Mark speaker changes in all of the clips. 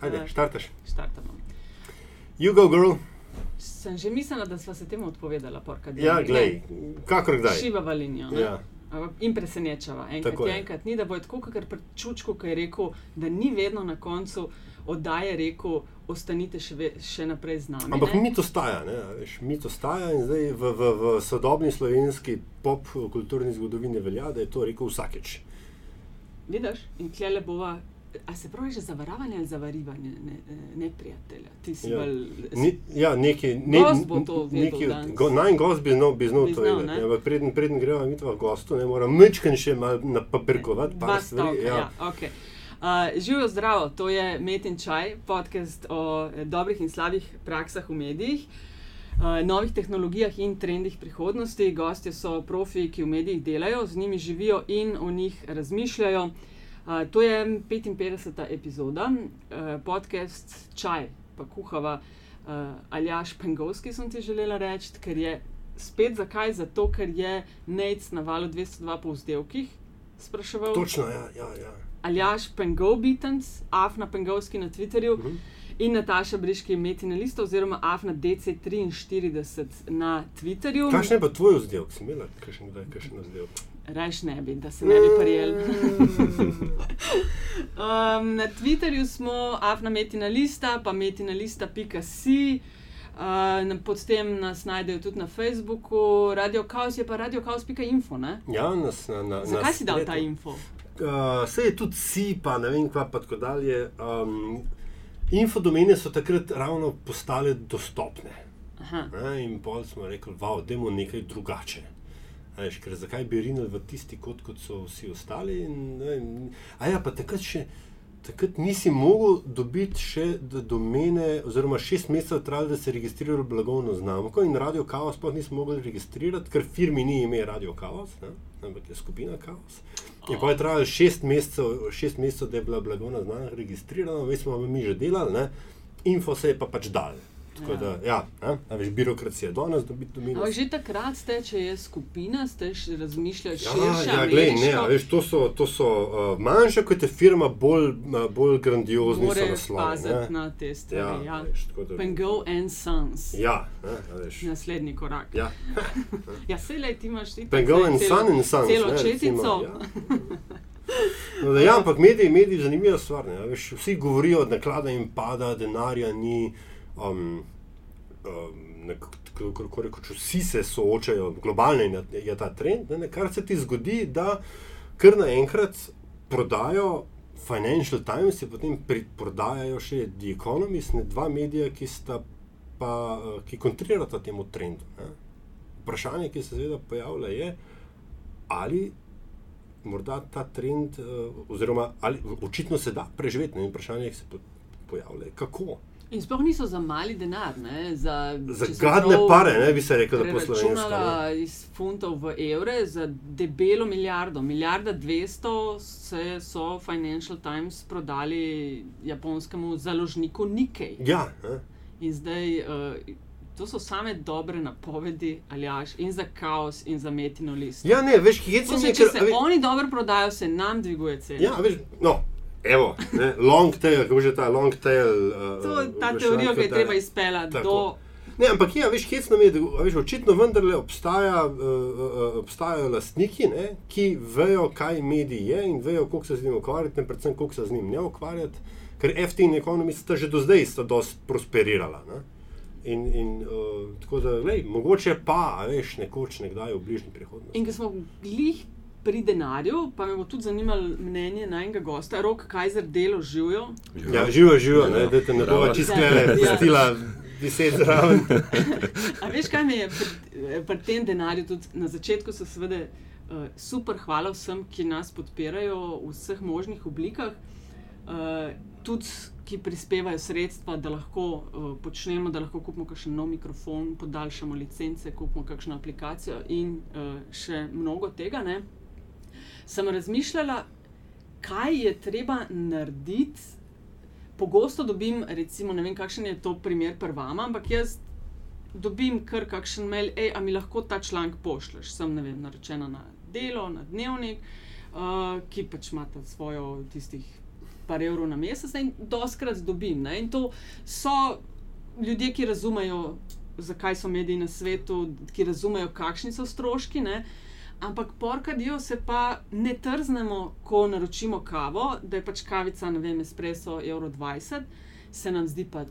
Speaker 1: Ajde,
Speaker 2: Eh,
Speaker 1: štartaš.
Speaker 2: Štartamo.
Speaker 1: You go, girl.
Speaker 2: Sem že mislila, da sva se temu odpovedala, porka.
Speaker 1: Ja, glej, kakor kdaj.
Speaker 2: Šivava linijo. ne?
Speaker 1: Ja.
Speaker 2: In presenečava. Enkrat
Speaker 1: Tako
Speaker 2: je,
Speaker 1: je.
Speaker 2: enkrat ni, da bo tako, kot pri Čučku, ki je rekel, da ni vedno na koncu oddaje rekel, ostanite še, ve, še naprej z nami.
Speaker 1: Ampak mit ostaja, ne, a veš, mit ostaja in zdaj v, v, v sodobni slovenski pop kulturni zgodovini velja, da je to rekel vsakeč.
Speaker 2: Vidiš, in klele bova. A se pravi že zavaravanje ali zavarivanje, ne, ne prijatelja? Ti si
Speaker 1: Ja.
Speaker 2: bolj.
Speaker 1: Ni, ja, neki, ne,
Speaker 2: Gost bo to vedel
Speaker 1: go, naj gost bi znal, bi znal to vedeti. Ampak preden, preden greva mi v gostu, ne moram mečken še malo napapirkovati.
Speaker 2: Dva stavka. Ja. Ja, okay. uh, živijo zdravo, to je Metin Čaj, podcast o eh, dobrih in slabih praksah v medijih. Uh, novih tehnologijah in trendih prihodnosti. Gostje so profi, ki v medijih delajo, z njimi živijo in o njih razmišljajo. Uh, to je 55. epizoda, uh, podcast Čaj, pa kuhava uh, Aljaš Pengovski, sem ti želela reči, ker je spet zakaj? Zato, ker je Nec na valu 202 po vzdevkih spraševal.
Speaker 1: Točno, ja. ja, ja.
Speaker 2: Aljaš Pengov Beatens, Afna Pengovski na Twitterju
Speaker 1: Mhm.
Speaker 2: in Nataša Briški Metina Lista oziroma Afna DC43 na Twitterju.
Speaker 1: Kakšen je pa tvoj vzdelek? Si imela kakšen, kdaj, kakšen vzdelek?
Speaker 2: Rajš ne bi, da se ne bi prijel. um, na Twitterju smo Afna Metina Lista, pa Metina Lista.si. Uh, potem nas najdejo tudi na Facebooku, Radio Chaos je pa radiochaos.info. ne?
Speaker 1: Ja, nas, na, na,
Speaker 2: Zakaj
Speaker 1: na
Speaker 2: si dal ta info?
Speaker 1: Uh, Vse je tudi si, pa ne vem, kva pa tako dalje. Um, infodomene so takrat ravno postale dostopne.
Speaker 2: Aha.
Speaker 1: Ne, in pol smo rekli, wow, dajmo nekaj drugače. Veš, ker zakaj bi rinili v tisti kot, kot so vsi ostali? In, vem, a ja, pa takrat še. Takrat nisi mogel dobiti še d- domene, oziroma šest mesecev trajalo, da se registrirajo blagovno znamko in Radio Chaos sploh nisi mogel registrirati, ker firmi ni ime Radio Chaos, ne, ampak je skupina Chaos. In pa je trajalo šest mesecev, šest mesecev, da je bila blagovna znamka registrirana, mi smo mi že delali, ne, info se je pa pač dal. Tako
Speaker 2: Ja.
Speaker 1: da, ja, ne, a veš, birokracija danes dobiti domino.
Speaker 2: Ampak že takrat ste, če je skupina, ste razmišljali
Speaker 1: Ja,
Speaker 2: širše.
Speaker 1: ja, glej, ne, a veš, to so, to so uh, manjša kot je firma, bolj, uh, bolj grandiozni so
Speaker 2: Morajo
Speaker 1: naslovi.
Speaker 2: paziti na te stvari.
Speaker 1: Ja,
Speaker 2: Ja,
Speaker 1: veš, da-
Speaker 2: Pengo and Sons.
Speaker 1: Ja, ne, a veš.
Speaker 2: Naslednji korak.
Speaker 1: Ja.
Speaker 2: Ja, se le ti imaš ti
Speaker 1: Pengo and Sun and Sons.
Speaker 2: celo
Speaker 1: ne,
Speaker 2: četico.
Speaker 1: ja. No, da, ja, ampak mediji, mediji zanimiva stvar. Ne, a veš, vsi govorijo, da naklada jim pada, denarja ni. Um, um, kako rekoč, vsi se soočajo, globalno je, je ta trend, ne, ne, kar se ti zgodi, da kar naenkrat prodajo Financial Times, in potem prodajajo še The Economist, ne, dva medija, ki pa, eh, ki kontrirata temu trendu. Ne. Vprašanje, ki se seveda pojavlja, je, ali morda ta trend, uh, oziroma ali očitno se da preživeti, ne, vprašanje, ki se po, pojavlja, je kako.
Speaker 2: In sploh niso za mali denar, ne? za,
Speaker 1: Za
Speaker 2: če
Speaker 1: gadne pare, ne bi se rekel, da po slovensko.
Speaker 2: preračunala iz funtov v evre za debelo milijardo. Milijarda dvesto se so Financial Times prodali japonskemu založniku Nikkei.
Speaker 1: Ja, ne.
Speaker 2: In zdaj, uh, to so same dobre napovedi, aljaš, in za kaos, in za metino list.
Speaker 1: ja, ne, veš, kje
Speaker 2: To
Speaker 1: se
Speaker 2: se,
Speaker 1: je,
Speaker 2: če se
Speaker 1: ve-
Speaker 2: oni dobro prodajo, se nam dviguje cena.
Speaker 1: Ja, veš, no, evo, ne, long tail, kako že ta long tail. Uh,
Speaker 2: to je ta teorija, ki je treba izpeljati do.
Speaker 1: Ne, ampak ja, veš, hecno je, da veš, očitno vendarle obstaja, uh, uh, obstajajo lastniki, ne, ki vejo, kaj medij je in vejo, koliko se z njim ukvarjati, in predvsem, koliko se z njim ne ukvarjati. Ker FT in Economist sta že do zdaj sta dosti prosperirala. Ne. In, in uh, tako da, lej, mogoče pa, veš, nekoč, nekdaj v bližnji prihodnosti.
Speaker 2: In ko smo glih pri denarju, pa me bo tudi zanimalo mnenje najnega gosta, Rok Kajzer delo živijo.
Speaker 1: Ja, živo, ne,
Speaker 3: Ja,
Speaker 1: da te ne bova čisto
Speaker 2: Ja.
Speaker 1: pustila deset zraven.
Speaker 2: A veš, kaj me je pri, pri tem denarju tudi na začetku so seveda uh, super hvala vsem, ki nas podpirajo v vseh možnih oblikah, uh, tudi ki prispevajo sredstva, da lahko uh, počnemo, da lahko kupimo kakšen nov mikrofon, podaljšamo licence, kupimo kakšno aplikacijo in uh, še mnogo tega. Ne? Sem razmišljala, kaj je treba narediti. Pogosto dobim, recimo, ne vem, kakšen je to primer pri vama, ampak jaz dobim kar kakšen mail, hej, a mi lahko ta članek pošlješ. Sem ne vem, naročena na delo, na dnevnik, uh, ki pač imate svojo tistih par evrov na mesec ne, in doskrat dobim. Ne, in to so ljudje, ki razumejo, zakaj so mediji na svetu, ki razumejo, kakšni so stroški. Ne, Ampak porkadijo se pa ne trznemo, ko naročimo kavo, da je pač kavica, ne vem, espresso, evro 20, se nam zdi pa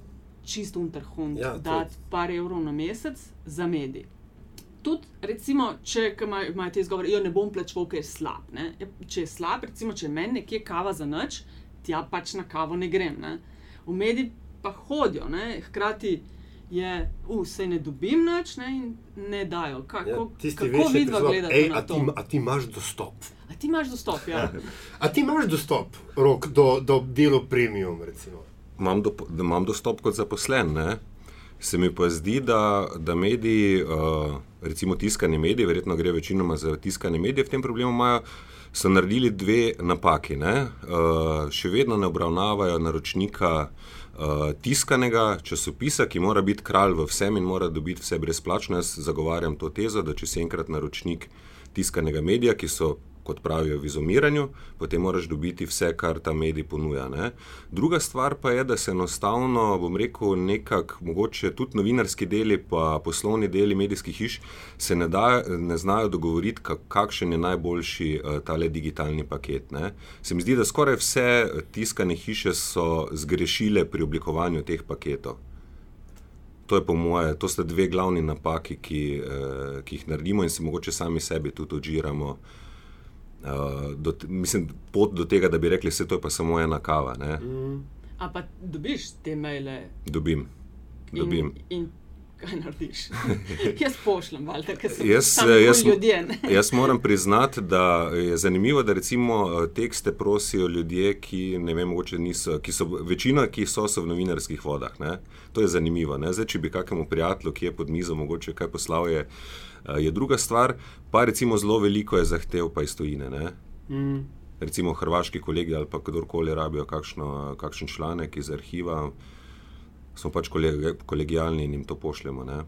Speaker 2: čisto unterhund,
Speaker 1: Ja,
Speaker 2: ja,
Speaker 1: to-
Speaker 2: da par evrov na mesec za medij. Tudi, recimo, če imajo imajo te izgovore, da ne bom plačal, ker je slab. Ne? Ja, Če je slab, recimo, če meni nekje kava za noč, tja pač na kavo ne grem. Ne? V mediji pa hodijo, ne? hkrati je, vse ne dobim nič ne? in ne dajo. Kako,
Speaker 1: Ja,
Speaker 2: ja,
Speaker 1: tisti
Speaker 2: kako
Speaker 1: večji
Speaker 2: vidva gledate
Speaker 1: "Ej,
Speaker 2: na
Speaker 1: a ti,
Speaker 2: to?
Speaker 1: a ti imaš dostop.
Speaker 2: A ti imaš dostop, ja.
Speaker 1: A ti imaš dostop, rok, do, do delo premium, recimo.
Speaker 3: imam, do, imam dostop kot zaposlen. Ne? Se mi pa zdi, da, da mediji, uh, recimo tiskani mediji, verjetno gre večinoma za tiskane medije, v tem problemu imajo, so naredili dve napaki. ne. Uh, še vedno ne obravnavajo naročnika uh, tiskanega časopisa, ki mora biti kralj v vsem in mora dobiti vse brezplačno. Jaz zagovarjam to tezo, da če si enkrat naročnik tiskanega medija, ki so kot pravijo, v izumiranju, potem moraš dobiti vse, kar ta medij ponuja. Ne? Druga stvar pa je, da se enostavno, bom rekel, nekako, mogoče tudi novinarski deli, pa poslovni deli medijskih hiš, se ne, da, ne znajo dogovoriti, kak, kakšen je najboljši uh, tale digitalni paket. Ne? Se mi zdi, da skoraj vse tiskane hiše so zgrešile pri oblikovanju teh paketov. To je po moje, to sta dve glavni napaki, ki, eh, ki jih naredimo in se mogoče sami sebi tudi odžiramo. Uh, do, mislim, pot do tega, da bi rekli, vse to je pa samo ena kava. Ne?
Speaker 2: A pa dobiš te maile
Speaker 3: Dobim. Dobim.
Speaker 2: in, in kaj narediš? jaz pošljem, valjda, ker sem
Speaker 3: Jaz,
Speaker 2: jaz, ljudje. ne.
Speaker 3: jaz moram priznati, da je zanimivo, da recimo eh, tekste prosijo ljudje, ki ne vem, mogoče niso, ki so večina, ki so, so v novinarskih vodah. Ne? To je zanimivo. Ne? Zdaj, če bi kakemu prijatelju, ki je pod mizo, mogoče kaj poslal, je, eh, je druga stvar. Pa recimo zelo veliko je zahtev pa iz tujine. Ne?
Speaker 1: Mm.
Speaker 3: recimo hrvaški kolegi ali pa kdorkoli rabijo kakšno, kakšen članek iz arhiva, smo pač kolegi, kolegijalni in jim to pošljemo. Ne?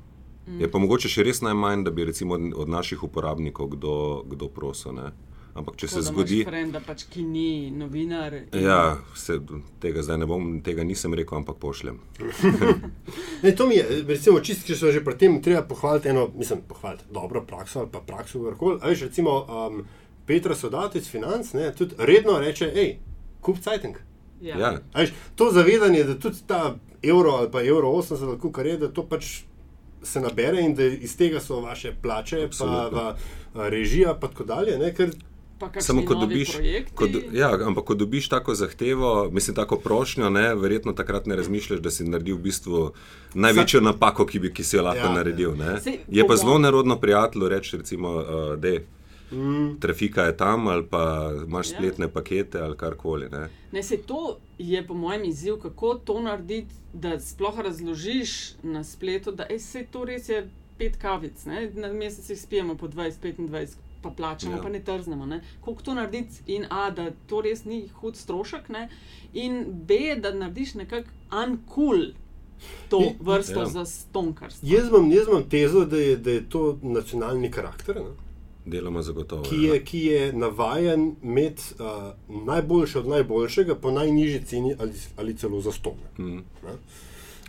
Speaker 3: Mm. Je pa mogoče še res najmanj, da bi recimo od, od naših uporabnikov kdo, kdo prosil. Ne? Ampak če
Speaker 2: Tako
Speaker 3: se
Speaker 2: da
Speaker 3: zgodi.
Speaker 2: imaš Frenda, pač, ki ni novinar. in-
Speaker 3: Ja, se, tega zdaj ne bom, tega nisem rekel, ampak pošljem.
Speaker 1: Ne, to mi je, recimo, čist, če smo že pri tem, treba pohvaliti eno, mislim, pohvaliti dobro prakso ali pa prakso, karkoli. A Veš, recimo, um, Petra Sodatic, financ, ne, tudi redno reče, hej, kup Cajtink.
Speaker 2: Ja.
Speaker 3: Ja.
Speaker 1: Veš, to zavedanje, da tudi ta evro ali pa evro 80, ali kar je, da to pač se nabere in da iz tega so vaše plače, pa
Speaker 3: Absolutno.
Speaker 1: va, a, režija, pa tako dalje. Ne, ker,
Speaker 2: Pa
Speaker 3: Samo ko dobiš,
Speaker 2: projekti.
Speaker 3: ko, ja, ampak ko dobiš tako zahtevo, mislim, tako prošnjo, ne, verjetno takrat ne razmišljaš, da si naredil v bistvu največjo napako, ki, bi, ki si jo lahko
Speaker 1: Ja,
Speaker 3: naredil. Ne. Je pa zelo nerodno prijatelju reči, recimo, uh, da
Speaker 1: mm,
Speaker 3: trafika je tam, ali pa imaš
Speaker 2: Ja.
Speaker 3: spletne pakete ali karkoli. Ne.
Speaker 2: Ne, se to je po mojem izziv, kako to narediti, da sploh razložiš na spletu, da ej, sej to res je pet kavic, ne? na mesec jih spijemo po 20-25, pa plačamo,
Speaker 3: Ja.
Speaker 2: ja. pa ne trznemo. Ne? Kako to narediti in A, da to res ni hud strošek, ne? in B, da narediš nekako uncool to
Speaker 1: I-
Speaker 2: vrsto
Speaker 3: Ja.
Speaker 2: ja. za stonkarstvo.
Speaker 1: jaz, imam, jaz imam tezo, da je, da je to nacionalni karakter. Ne?
Speaker 3: Deloma zagotovo.
Speaker 1: ki
Speaker 3: ja.
Speaker 1: je, ki je navaden imeti uh, najboljše od najboljšega po najnižji ceni ali, ali celo za ston.
Speaker 3: Mm.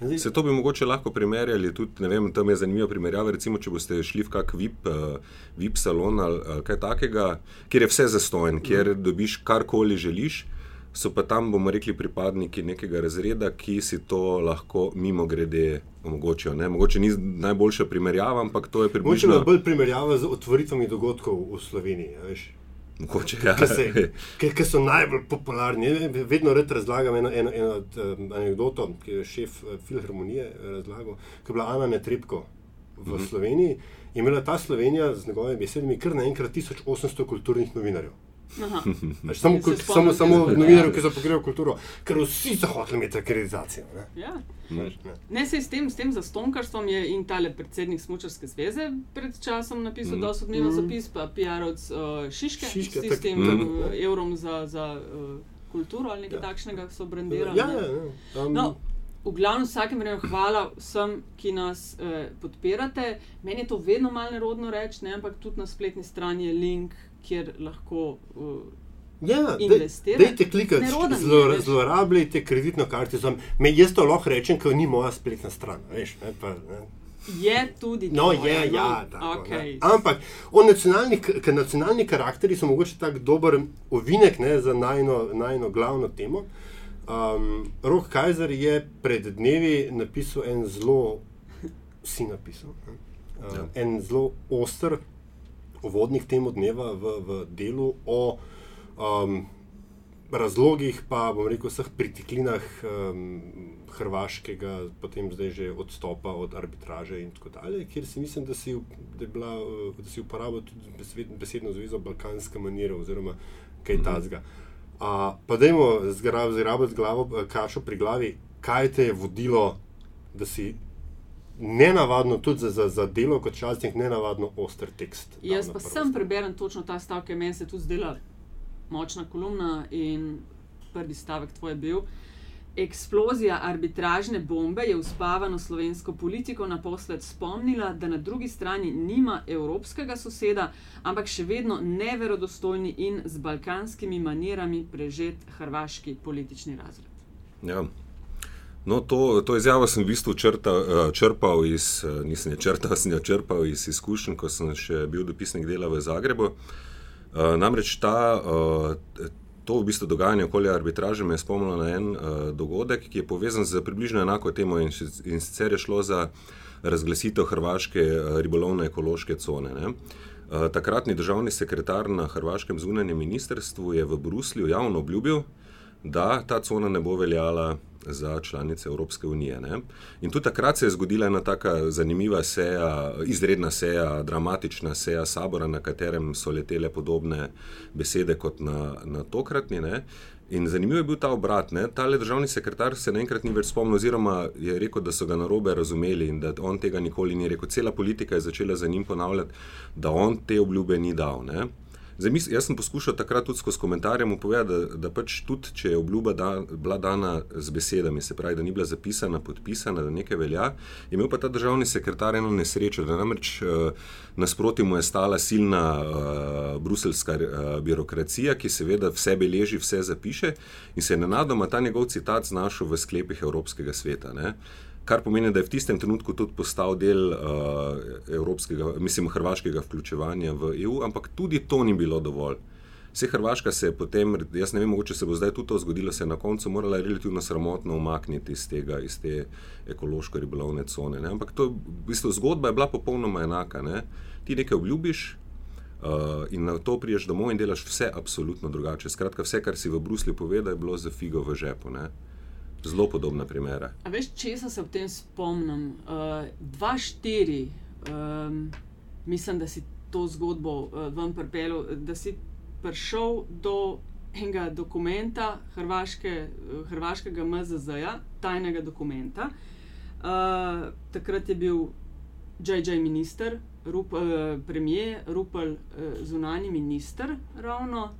Speaker 1: Zdaj,
Speaker 3: Se to bi mogoče lahko primerjali tudi, ne vem, tam je zanimiva primerjava. Recimo, če boste šli v kak VIP, uh, VIP salon ali, ali kaj takega, kjer je vse zastojen, kjer dobiš karkoli želiš, so pa tam, bomo rekli, pripadniki nekega razreda, ki si to lahko mimo grede omogočijo. Ne? Mogoče ni najboljša primerjava, ampak to je
Speaker 1: Mogoče
Speaker 3: približno.
Speaker 1: ima bolj primerjava z otvoritvami dogodkov v Sloveniji. veš.
Speaker 3: Mogoče, ja.
Speaker 1: Ki so najbolj popularni. Vedno rad razlagam eno, eno, eno anegdoto, ki je šef eh, Filharmonije eh, razlagal, ki je bila Ana Netrebko v mm -hmm. Sloveniji. Je imela ta Slovenija z njegovimi besedami kar naenkrat 1800 kulturnih novinarjev. Samo,
Speaker 2: spomnim
Speaker 1: samo, samo novinarjev, ki so pokrivali kulturo, ker vsi so hoteli imeti akreditacijo. Ne?
Speaker 2: Ja.
Speaker 1: Ne.
Speaker 2: Ne, se s tem, s tem zastonkarstvom je in tale predsednik Smučarske zveze pred časom napisal mm. dosti odmeven
Speaker 1: Mm.
Speaker 2: zapis, pa PR-ovc uh, Šiške,
Speaker 1: Šiške,
Speaker 2: s
Speaker 1: tak-
Speaker 2: tistim
Speaker 3: Mm.
Speaker 2: uh, evrom za, za uh, kulturo ali nekaj ja. takšnega so brandirali.
Speaker 1: Ja, ja, ja. Um,
Speaker 2: No, v glavnem, vsakem primeru hvala vsem, ki nas eh, podpirate. Meni je to vedno malo nerodno reči, ne, ampak tudi na spletni strani je link, kjer lahko uh,
Speaker 1: Ja. Dajte klikati,
Speaker 2: je, veš.
Speaker 1: zlorabljajte kreditno kartico. Me, jaz to lahko rečem, ker ni moja spletna stran. Veš, ne, pa, ne.
Speaker 2: Je tudi
Speaker 1: No,
Speaker 2: tvoja,
Speaker 1: je,
Speaker 2: no,
Speaker 1: ja, tako,
Speaker 2: okej.
Speaker 1: ne. Ampak nacionalni, nacionalni karakteri so mogoče tako dober ovinek ne, za najno, najno glavno temo. Um, Rok Kajzer je pred dnevi napisal en zelo, si napisal, uh,
Speaker 3: Ja.
Speaker 1: en zelo oster uvodnik temu dneva v, v delu o um, razlogih, pa bom rekel, vseh pritiklinah um, hrvaškega, potem zdaj že odstopa od arbitraže in tako dalje, kjer si mislim, da si, da bila, uh, da si uporabil tudi besed, besedno zvezo balkanska manira oziroma kaj
Speaker 3: Mhm.
Speaker 1: tazga. Uh, pa dajmo zgrabiti glavo, eh, kašo pri glavi, kaj te je vodilo, da si nenavadno, tudi za, za, za delo kot časnik, nenavadno oster tekst.
Speaker 2: Jaz pa sem preberem točno ta stavek, meni se tudi zdela močna kolumna in prvi stavek tvoj je bil. Eksplozija arbitražne bombe je uspavano slovensko politiko naposled spomnila, da na drugi strani nima evropskega soseda, ampak še vedno neverodostojni in z balkanskimi manirami prežet hrvaški politični razred.
Speaker 3: Ja. No, to, to izjavo sem v bistvu črta, eh, črpal iz, eh, nisem je črtal, sem jo črpal iz izkušenj, ko sem še bil dopisnik dela v Zagrebu. Eh, Namreč ta, to v bistvu dogajanje okoli arbitraže me je spomnilo na en dogodek, ki je povezan z približno enako temo in, in sicer je šlo za razglasitev hrvaške ribolovne ekološke cone. Ne? Takratni državni sekretar na hrvaškem zunanjem ministrstvu je v Bruslju javno obljubil, da ta cona ne bo veljala za članice Evropske unije. Ne? In tudi takrat se je zgodila ena tako zanimiva seja, izredna seja, dramatična seja sabora, na katerem so letele podobne besede kot na, na tokratni. Ne? In zanimiv je bil ta obrat. Ne? Tale državni sekretar se naenkrat ni več spomnil, oziroma je rekel, da so ga narobe razumeli in da on tega nikoli ni rekel. Cela politika je začela za njim ponavljati, da on te obljube ni dal. Ne? Zdaj, mis, jaz sem poskušal takrat tudi skozi komentarje mu povedati, da, da pač tudi, če je obljuba da, bila dana z besedami, se pravi, da ni bila zapisana, podpisana, da nekaj velja, je imel pa ta državni sekretar eno nesrečo, da namreč uh, nasproti mu je stala silna uh, bruselska uh, birokracija, ki seveda vse beleži, vse zapiše in se je nenadoma ta njegov citat znašel v sklepih Evropskega sveta. Ne? Kar pomeni, da je v tistem trenutku tudi postal del uh, evropskega, mislim, hrvaškega vključevanja v EU, ampak tudi to ni bilo dovolj. Vse Hrvaška se je potem, jaz ne vem, mogoče se bo zdaj tudi to zgodilo, se je na koncu morala relativno sramotno umakniti iz, tega, iz te ekološko-ribolovne cone. Ne? Ampak to, v bistvu, zgodba je bila popolnoma enaka. Ne? Ti nekaj obljubiš uh, in na to priješ domov in delaš vse absolutno drugače. Skratka, vse, kar si v Bruslju povedal, je bilo za figo v žepu. Ne? Zelo podobna primera.
Speaker 2: A veš, česa se v tem spomnim? Uh, 2-4, um, mislim, da si to zgodbo uh, vam pripeljal, da si prišel do enega dokumenta Hrvaške, uh, hrvaškega MZZ-ja, tajnega dokumenta. Uh, takrat je bil J.J. minister, Rup, uh, premijer, Rupel uh, zunani minister, ravno.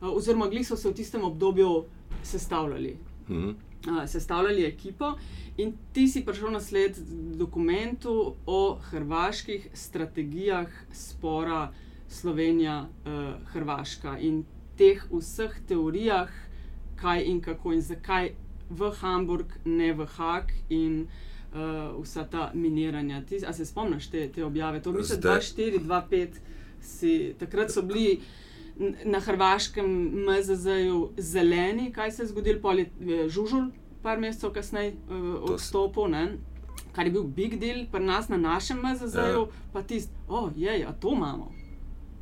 Speaker 2: Uh, oziroma, glih so se v tistem obdobju sestavljali
Speaker 3: Mhm.
Speaker 2: Uh, sestavljali ekipo, in ti si prišel na sled dokumentu o hrvaških strategijah spora Slovenija-Hrvaška in teh vseh teorijah, kaj in kako in zakaj v Hamburg, ne v Hag in uh, vsa ta miniranja. Ti, a se spomniš te, te objave? To mislim,
Speaker 3: Zdaj-
Speaker 2: 2-4-2-5 si takrat so bili n- na hrvaškem MZZ-ju zeleni, kaj se je zgodilo, pol je eh, žužul, par mesecev kasneje uh, odstopil, ne? kar je bil big deal pri nas na našem MZZ-ju,
Speaker 3: Ja.
Speaker 2: pa tisti, o, oh, a to imamo.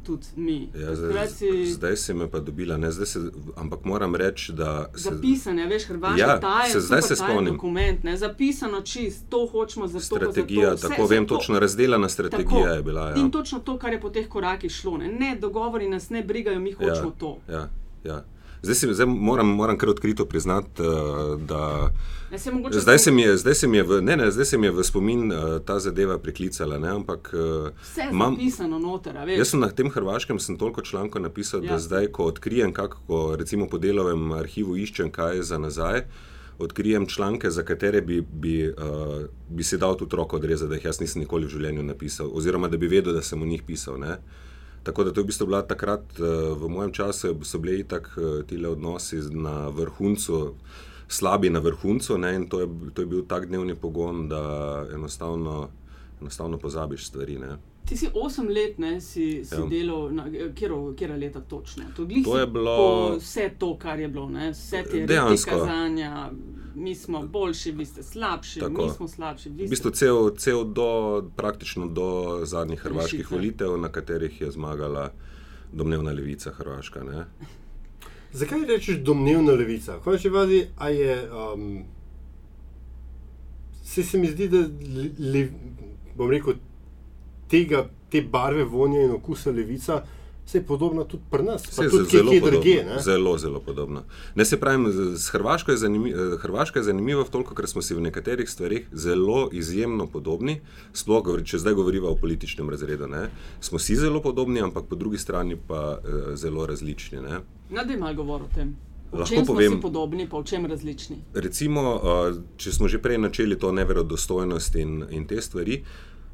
Speaker 2: Tudi mi.
Speaker 3: Ja, zdaj,
Speaker 2: si
Speaker 3: zdaj si me pa dobila, ne, zdaj se, ampak moram reči, da se,
Speaker 2: Zapisane, veš, Hrvaška
Speaker 3: Ja,
Speaker 2: tajen,
Speaker 3: se- zdaj se spomnim.
Speaker 2: dokument, ne, zapisano čist, to hočemo za to.
Speaker 3: strategija,
Speaker 2: za to,
Speaker 3: tako
Speaker 2: vse,
Speaker 3: vem,
Speaker 2: to.
Speaker 3: točno razdeljena strategija
Speaker 2: Tako.
Speaker 3: je bila. Ja.
Speaker 2: In točno to, kar je po teh korakih šlo. Ne, ne dogovori nas ne brigajo, mi hočemo
Speaker 3: ja,
Speaker 2: to.
Speaker 3: Ja, ja. Zdaj, si, zdaj moram, moram kar odkrito priznati, uh, da
Speaker 2: Ne, se
Speaker 3: zdaj se, mi je, zdaj, se je v, ne, ne, zdaj se mi je v spomin uh, ta zadeva priklicala. Ne, ampak, uh,
Speaker 2: Vse je
Speaker 3: imam-
Speaker 2: zapisano noter.
Speaker 3: Jaz sem na tem hrvaškem sem toliko člankov napisal. Ja. da zdaj, ko odkrijem, kako recimo po delovem arhivu iščem, kaj je za nazaj, odkrijem članke, za katere bi, bi, uh, bi si dal tudi roko odrezati, da jih jaz nisem nikoli v življenju napisal, oziroma da bi vedel, da sem o njih pisal. Ne? Tako da to je v bistvu bila takrat, eh, v mojem času, so bili tako ti odnosi na vrhuncu, slabi na vrhuncu, ne, in to je, to je bil tak dnevni pogon, da enostavno, enostavno pozabiš stvari. Ne.
Speaker 2: Ti si osem let, ne, si, si
Speaker 3: Ja.
Speaker 2: delal, kjer leta točno. To,
Speaker 3: To je bilo-
Speaker 2: Vse to, kar je bilo, ne, vse te
Speaker 3: Dejansko.
Speaker 2: kazanja, mi smo boljši, vi ste slabši,
Speaker 3: Tako.
Speaker 2: mi smo slabši.
Speaker 3: V bistvu
Speaker 2: ste...
Speaker 3: cel, cel do, praktično do zadnjih hrvaških
Speaker 2: Rešitve.
Speaker 3: volitev, na katerih je zmagala domnevna levica Hrvaška. Ne.
Speaker 1: Zakaj rečeš domnevna levica? Končni vazi, a je. Um, se, se mi zdi, da le, le, bom rekel, tega, te barve, vonja in okusa levica se je podobna tudi pri nas. Pa
Speaker 3: Saj,
Speaker 1: tudi
Speaker 3: ze-
Speaker 1: kje, kje
Speaker 3: podobno, zelo, zelo podobno. Ne se pravim, z- Hrvaško je, zanimi, eh, Hrvaška je zanimiva v toliko, ker smo si v nekaterih stvarih zelo izjemno podobni. Sploh, če zdaj govorimo o političnem razredu, ne, smo si zelo podobni, ampak po drugi strani pa eh, zelo različni. Ne.
Speaker 2: Nadej malo govor o tem. V
Speaker 3: Lahko povem-
Speaker 2: si podobni, pa v čem različni?
Speaker 3: Recimo, uh, če smo že prej načeli to neverodostojnost in, in te stvari.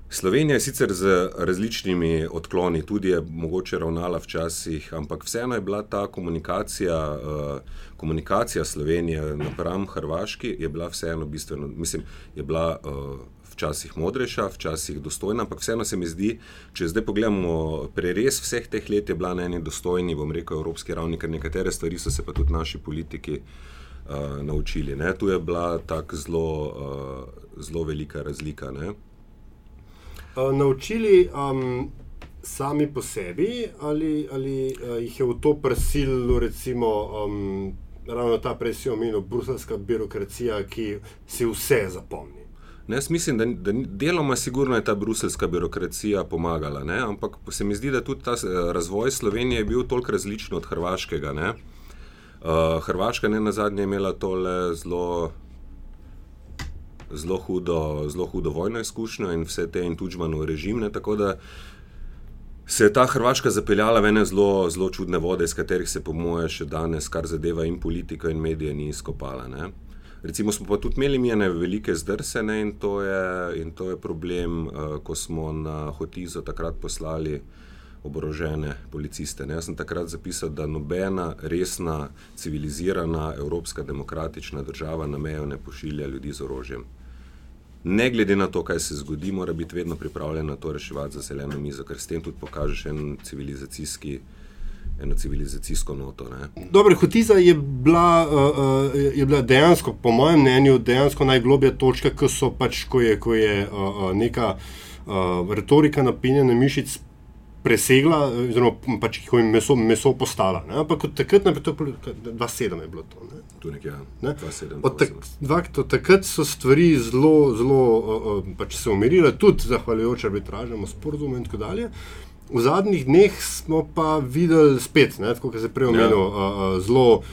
Speaker 3: Slovenija je sicer z različnimi odkloni, tudi je mogoče ravnala včasih, ampak vseeno je bila ta komunikacija, uh, komunikacija Slovenije napram Hrvaški, je bila vseeno bistveno, mislim, je bila uh, včasih modrejša, včasih dostojna, ampak vseeno se mi zdi, če zdaj pogledamo prerez vseh teh let, je bila na eni dostojni, bom rekel, evropski ravni, ker nekatere stvari so se pa tudi naši politiki uh, naučili. Ne? Tu je bila tako zelo, uh, zelo velika razlika. Ne?
Speaker 1: Uh, naučili um, sami po sebi, ali, ali uh, jih je v to prisililo, recimo, um, ravno ta prej si omenil, bruselska birokracija, ki si vse zapomni.
Speaker 3: Ne, jaz mislim, da, da deloma sigurno je ta bruselska birokracija pomagala, ne? ampak se mi zdi, da tudi ta eh, razvoj Slovenije je bil toliko različen od Hrvaškega. Ne? Uh, Hrvaška ne na zadnje je imela tole zelo, zelo, hudo, zelo hudo vojno izkušnjo in vse te in tučmanov režim. Ne? Tako da se je ta Hrvaška zapeljala v ene zelo, zelo čudne vode, iz katerih se, po moje, še danes, kar zadeva in politiko in medije, ni izkopala. Ne? Recimo smo pa tudi imeli mi ene velike zdrse ne, in, to je, in to je problem, uh, ko smo na Hotizo takrat poslali oborožene policiste. Ne. Jaz sem takrat zapisal, da nobena resna, civilizirana, evropska demokratična država na mejo ne pošilja ljudi z orožjem. Ne glede na to, kaj se zgodi, mora biti vedno pripravljena to reševati za zeleno mizo, ker s tem tudi pokažeš en civilizacijski, eno civilizacijsko noto. Ne.
Speaker 1: Dobro, Hotiza je bila, uh, je bila dejansko, po mojem mnenju, dejansko najgloblja točka, ko, pač, ko je, ko je uh, neka uh, retorika napinjena mišic presegla, oziroma pač, ko je meso, meso postala. Ne? Ampak od takrat naprej, to je bilo 2-7 je bilo to. Ne?
Speaker 3: Tu nekje,
Speaker 1: Ne?
Speaker 3: 27,
Speaker 1: Od, tak, dva, od takrat so stvari zelo, zelo uh, uh, pač se umirile, tudi zahvaljujoč arbitražnemu sporozumu in tako dalje. V zadnjih dneh smo pa videli spet, ne, tako kot se prej omenil,
Speaker 3: Ja.
Speaker 1: uh, uh, zelo uh,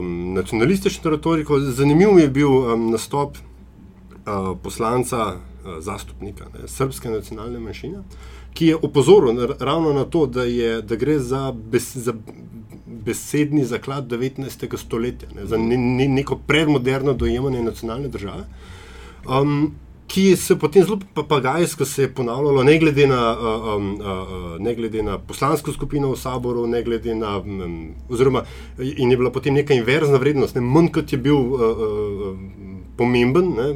Speaker 1: um, nacionalistično retoriko. Zanimiv mi je bil um, nastop uh, poslanca, uh, zastupnika ne, srpske nacionalne manjšine, ki je opozoril na, ravno na to, da, je, da gre za, bes, za besedni zaklad 19. stoletja, ne, za ne, ne, neko predmoderno dojemanje nacionalne države. Um, Ki se potem zelo papagajsko se je ponavljalo, ne glede, na, um, uh, ne glede na poslansko skupino v saboru, ne glede na. Um, oziroma, in je bila potem neka inverzna vrednost, ne, manj kot je bil uh, uh, pomemben ne,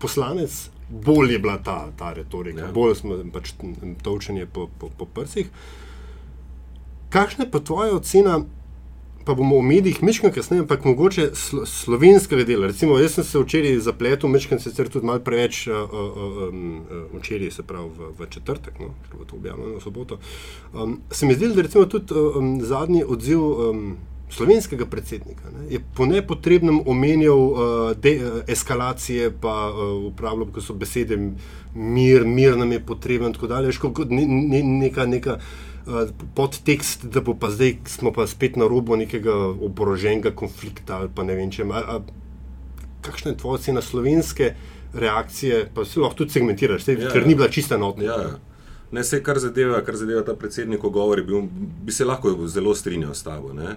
Speaker 1: poslanec, bolj je bila ta, ta retorika,
Speaker 3: Ja.
Speaker 1: bolj smo pač točenje po, po, po prsih. Kakšna je pa tvoja ocena, pa bomo o medijih mečkam kasneje, ampak mogoče slo, slovenskega dela. Recimo, jaz sem se včeraj zapletel, mečkam sicer tudi malo preveč, uh, uh, um, uh, včeraj se pravi v, v četrtek, no, ker bo to objavljeno v soboto. Um, se mi zdi, da recimo tudi um, zadnji odziv. Um, Slovenskega predsednika ne, je po nepotrebnem omenjal uh, de, uh, eskalacije, pa uh, uporabljal, ko so besede mir, mir nam je potreben, tako dalje. Kot ne, ne, neka, neka uh, podtekst, da bo pa zdaj smo pa spet na robu nekega oboroženega konflikta ali pa ne vem čem. A, a, kakšna je tvoja ocena slovenske reakcije, pa se lahko tudi segmentiraš, sej,
Speaker 3: Ja,
Speaker 1: ker
Speaker 3: ja.
Speaker 1: ni bila čista enotna.
Speaker 3: Ja, ja. Ne, vse, kar zadeva, kar zadeva ta predsednikov govor, bi, bi se lahko zelo strinjal s tabo. Ne?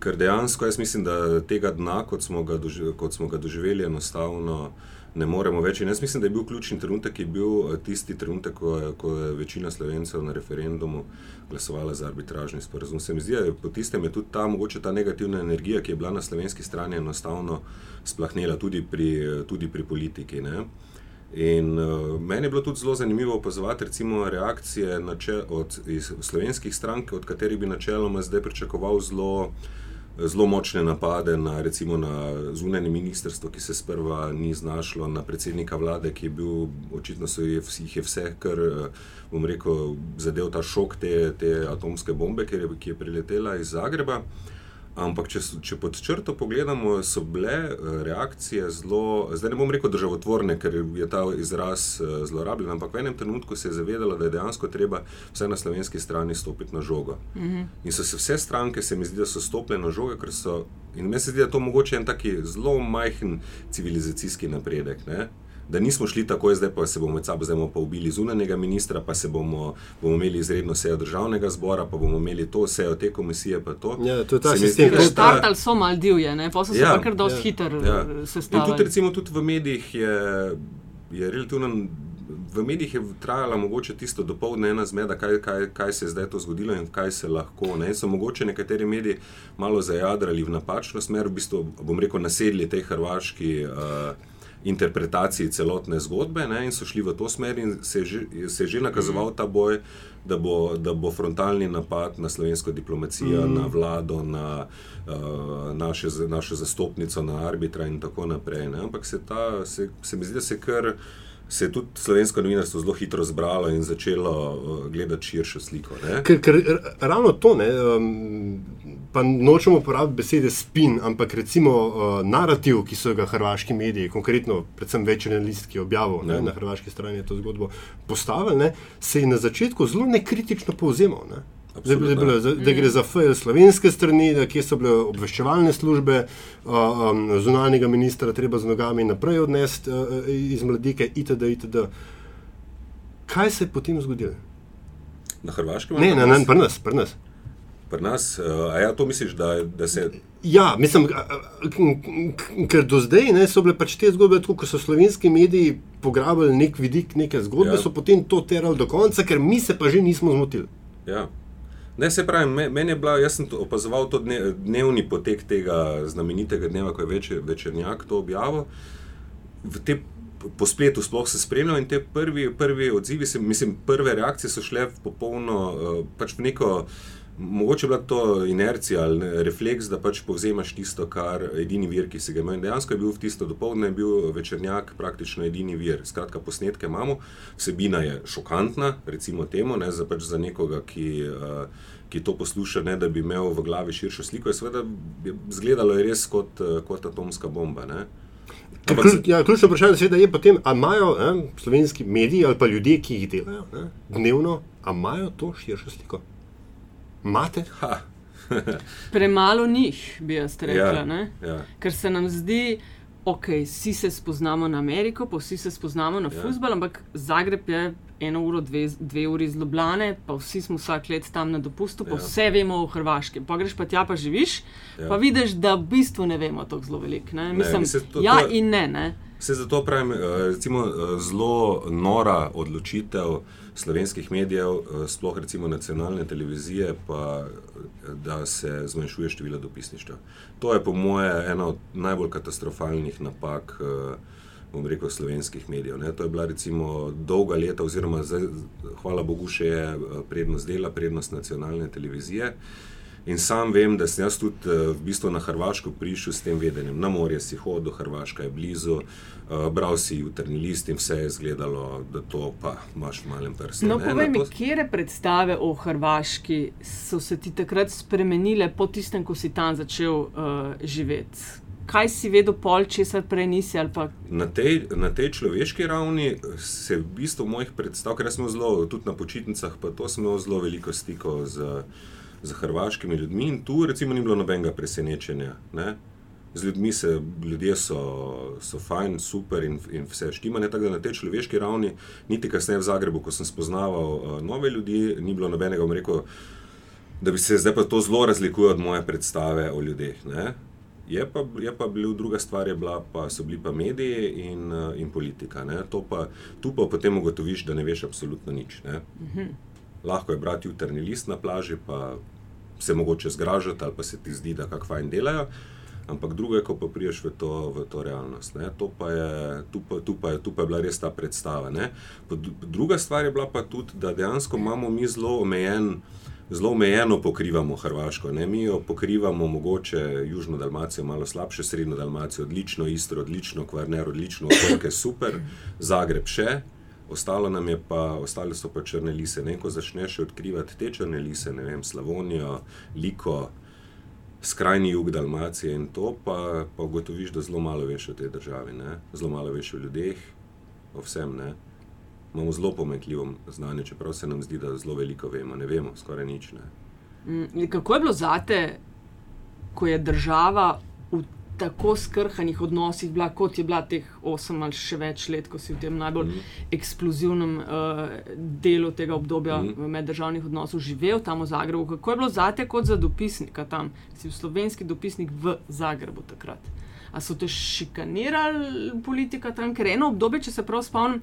Speaker 3: Ker dejansko jaz mislim, da tega dna, kot smo ga, doživ, kot smo ga doživeli, enostavno ne moremo več. In jaz mislim, da je bil ključni trenutek, je bil eh, tisti trenutek, ko je, ko je večina slovencev na referendumu glasovala za arbitražni sporozum. Se mi zdi, da po tistem je tudi ta, mogoče ta negativna energija, ki je bila na slovenski strani, enostavno splahnela tudi pri, tudi pri politiki. Ne? In uh, meni je bilo tudi zelo zanimivo opazovati reakcije če, od slovenskih strank, od katerih bi načeloma zdaj pričakoval zelo, zelo močne napade na, recimo, na zunanje ministrstvo, ki se sprva ni znašlo, na predsednika vlade, ki je bil očitno so jih je vse, kar bom rekel, zadev ta šok te, te atomske bombe, ki je, ki je priletela iz Zagreba. Ampak, če, če pod črto pogledamo, so bile eh, reakcije zelo, zdaj ne bom rekel državotvorne, ker je ta izraz eh, zlorabljen, ampak v enem trenutku se je zavedala, da je dejansko treba vse na slovenski strani stopiti na žogo. Mm -hmm. In so se vse stranke, se mi zdi, da so stopile na žogo, ker so. In meni se zdi, da je to mogoče en taki zelo majhen civilizacijski napredek. Ne? Da nismo šli tako, zdaj pa se bomo med sabo zdaj pa ubili zunanjega ministra, pa se bomo, bomo imeli izredno sejo državnega zbora, pa bomo imeli to sejo te komisije. To.
Speaker 1: Ja, to je ta sistem,
Speaker 2: ki je startal so mal divje, pa so se ja, pa kar dosti ja, hiter ja. sestavili.
Speaker 3: In tudi recimo tudi v medijih je, je relativno. V medijih je trajala mogoče tisto dopoledne ena zmeda, kaj, kaj, kaj se je zdaj to zgodilo in kaj se lahko. Ne? So mogoče nekateri mediji malo zajadrali v napačno smer, v bistvu bom rekel, nasedli tej hrvaški. Uh, interpretaciji celotne zgodbe ne, in so šli v to smer, in se je že, se je že nakazoval ta boj, da bo, da bo frontalni napad na slovensko diplomacijo, mm. na vlado, na uh, naše, našo zastopnico, na arbitra in tako naprej. Ne. Ampak se, ta, se, se mi zdi, da se kar se je tudi slovensko novinarstvo zelo hitro zbralo in začelo uh, gledati širšo sliko.
Speaker 1: Ker, ker ravno to, ne, um, pa nočemo uporabiti besede spin, ampak recimo uh, narativ, ki so ga hrvaški mediji, konkretno, predvsem večer list, ki je objavil ne, na hrvaški strani to zgodbo, postavili, se je na začetku zelo nekritično povzemal. Ne. Da, bilo, da, da gre za FL slovenske strani, da kje so bile obveščevalne službe, um, zunanjega ministra, treba z nogami naprej odnesti uh, iz mladike, itd., itd. Kaj se je potem zgodilo?
Speaker 3: Na Hrvaškem?
Speaker 1: Ne, ne, ne, pri nas. Pri nas.
Speaker 3: Pri nas, uh, a ja, to misliš, da, da se.
Speaker 1: Ja, mislim, ker do zdaj ne, so bile pač te zgodbe, tako, ko so slovenski mediji pograbili nek vidik neke zgodbe, ja. so potem to terali do konca, ker mi se pa že nismo zmotili.
Speaker 3: Ja. Ne, se pravi, meni je bila, jaz sem opazoval to dne, dnevni potek tega znamenitega dneva, ko je večer, večernjak to objavil. Po spletu sploh se spremljal in te prvi, prvi odzivi, se, mislim, prve reakcije so šle v popolno, uh, pač v neko. Mogoče je bila to inercija ali refleks, da pač povzemaš tisto, kar je edini vir, ki se ga ima. In dejansko je bil v tisto dopoledne, bil večernjak praktično edini vir. Skratka, posnetke imamo, vsebina je šokantna, recimo temu, ne, za, pač za nekoga, ki, uh, ki to posluša, ne, da bi imel v glavi širšo sliko. Je seveda izgledalo je res kot, uh, kot atomska bomba. Ne.
Speaker 1: Ja, ključno vprašanje je, potem, ali imajo ne, slovenski mediji ali pa ljudje, ki jih delajo ne, dnevno, ali imajo to širšo sliko. Imate?
Speaker 2: Premalo njih, bi jaz rekla. Ja, ja. Ker se nam zdi, ok, vsi se spoznamo na Ameriko, pa vsi se spoznamo na ja. futbol, ampak Zagreb je eno uro, dve, dve uri iz Ljubljana, pa vsi smo vsak let tam na dopustu, pa ja. vse vemo o Hrvaškem. Pa greš pa tja, pa živiš, ja. pa vidiš, da v bistvu ne vemo tako zelo veliko. Mislim, da ja in ne. ne.
Speaker 3: Se zato pravim, eh, recimo, eh, zelo nora odločitev slovenskih medijev, eh, sploh recimo nacionalne televizije, pa da se zmanjšuje število dopisništva. To je po moje ena od najbolj katastrofalnih napak, bom rekel, slovenskih medijev. Ne. To je bila recimo dolga leta, oziroma zdaj, hvala Bogu, še je prednost dela, prednost nacionalne televizije. In sam vem, da sem jaz tudi uh, v bistvu na Hrvaško prišel s tem vedenjem. Na morje si hodil, Hrvaška je blizu, uh, bral si jutrni list in vse je izgledalo, da to pa imaš v malem prstu.
Speaker 2: No, povej mi, to... kje predstave o Hrvaški so se ti takrat spremenile po tistem, ko si tam začel uh, živeti? Kaj si vedel, pol, če se prej nisi? Pa...
Speaker 3: Na, tej, na tej človeški ravni se v bistvu mojih predstav, ker smo zelo, tudi na počitnicah, pa to smo zelo veliko stikov z z hrvaškimi ljudmi in tu recimo ni bilo nobenega presenečenja. Ne? Z ljudmi se, ljudje so, so fajn, super in, in vse štima. Tako da na tej človeški ravni, niti kasneje v Zagrebu, ko sem spoznaval uh, nove ljudi, ni bilo nobenega, rekel, da bi se zdaj pa to zelo razlikuje od moje predstave o ljudeh. Ne? Je pa, je pa bil druga stvar, bila, pa so bili pa mediji in, eh, in politika. Pa, tu pa potem ugotoviš, da ne veš absolutno nič. Ne? Mhm. Lahko je brati jutrni list na plaži, pa se mogoče zgražati, ali pa se ti zdi, da kako fajn delajo. Ampak drugo je, ko pa priješ v to, v to realnost. Tu pa, je, tu, pa, tu, pa je, tu pa je bila res ta predstava. Druga stvar je bila pa tudi, da dejansko imamo mi zelo omejen zelo omejeno pokrivamo Hrvaško. Ne? Mi jo pokrivamo mogoče Južno Dalmacijo, malo slabše, Srednjo Dalmacijo, odlično, Istro, odlično, Kvarner, odlično, Otoke, super, Zagreb še. Ostalo nam je pa, ostale so pa črne lise. Ne? Ko začneš odkrivati te črne lise, ne vem, Slavonijo, Liko, skrajni jug Dalmacije in to, pa, pa ugotoviš, da zelo malo veš o tej državi, ne? zelo malo veš o ljudeh, o vsem. Ne? imamo zelo pomekljivo znanje, čeprav se nam zdi, da zelo veliko vemo, ne vemo skoraj nič.
Speaker 2: Ne. Mm, kako je bilo zate, ko je država v tako skrhanih odnosih, bila, kot je bila teh osem ali še več let, ko si v tem najbolj mm. eksplozivnem uh, delu tega obdobja mm. meddržavnih odnosov živel tam v Zagrebu? Kako je bilo zate kot za dopisnika tam, si v slovenski dopisnik v Zagrebu takrat? A so te šikanirali politika tam, ker eno obdobje, če se prav spomnim,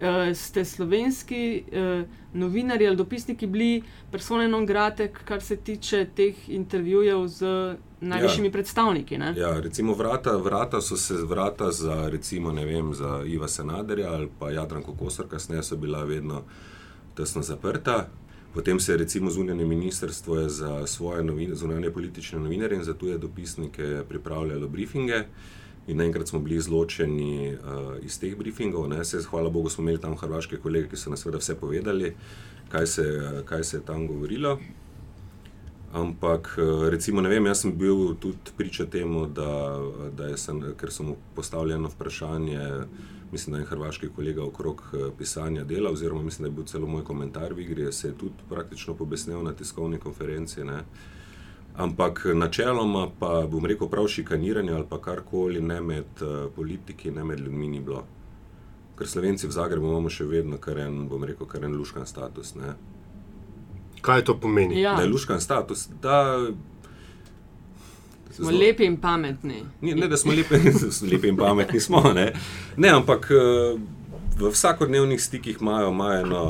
Speaker 2: uh, ste slovenski uh, novinarji ali dopisniki bili persone non grate, kar se tiče teh intervjujev z najvišjimi ja. predstavniki. Ne?
Speaker 3: Ja, recimo vrata, vrata so se vrata za, recimo, vem, za Iva Senaderja ali pa Jadranko Kosor, kasneje so bila vedno tesno zaprta. Potem se je recimo zunanje ministrstvo za svoje zunanje politične novinarje in za tuje dopisnike pripravljalo briefinge. In naenkrat smo bili izločeni uh, iz teh briefingov. Se, hvala Bogu, smo imeli tam hrvaške kolege, ki so nas vse povedali, kaj se, kaj se je tam govorilo. Ampak, eh, recimo, ne vem, jaz sem bil tudi priča temu, da, da sem, ker sem postavljen vprašanje, mislim, da je hrvaški kolega okrog eh, pisanja dela, oziroma mislim, da je bil celo moj komentar v igri, se je tudi praktično pobesnil na tiskovni konferenci. Ne. Ampak načeloma pa bom rekel prav šikaniranje ali pa karkoli ne med politiki, ne med ljudmi ni bilo. Ker Slovenci v Zagrebu imamo še vedno kar en, bom rekel, kar en luškan status. Ne?
Speaker 1: Kaj to pomeni?
Speaker 2: Ja.
Speaker 3: Da je luškan status. Da,
Speaker 2: smo zelo, lepi in pametni.
Speaker 3: Ne, ne da smo lepi, lepi in pametni, smo. Ne, ne ampak. Uh, v vsakodnevnih stikih imajo, imajo eno,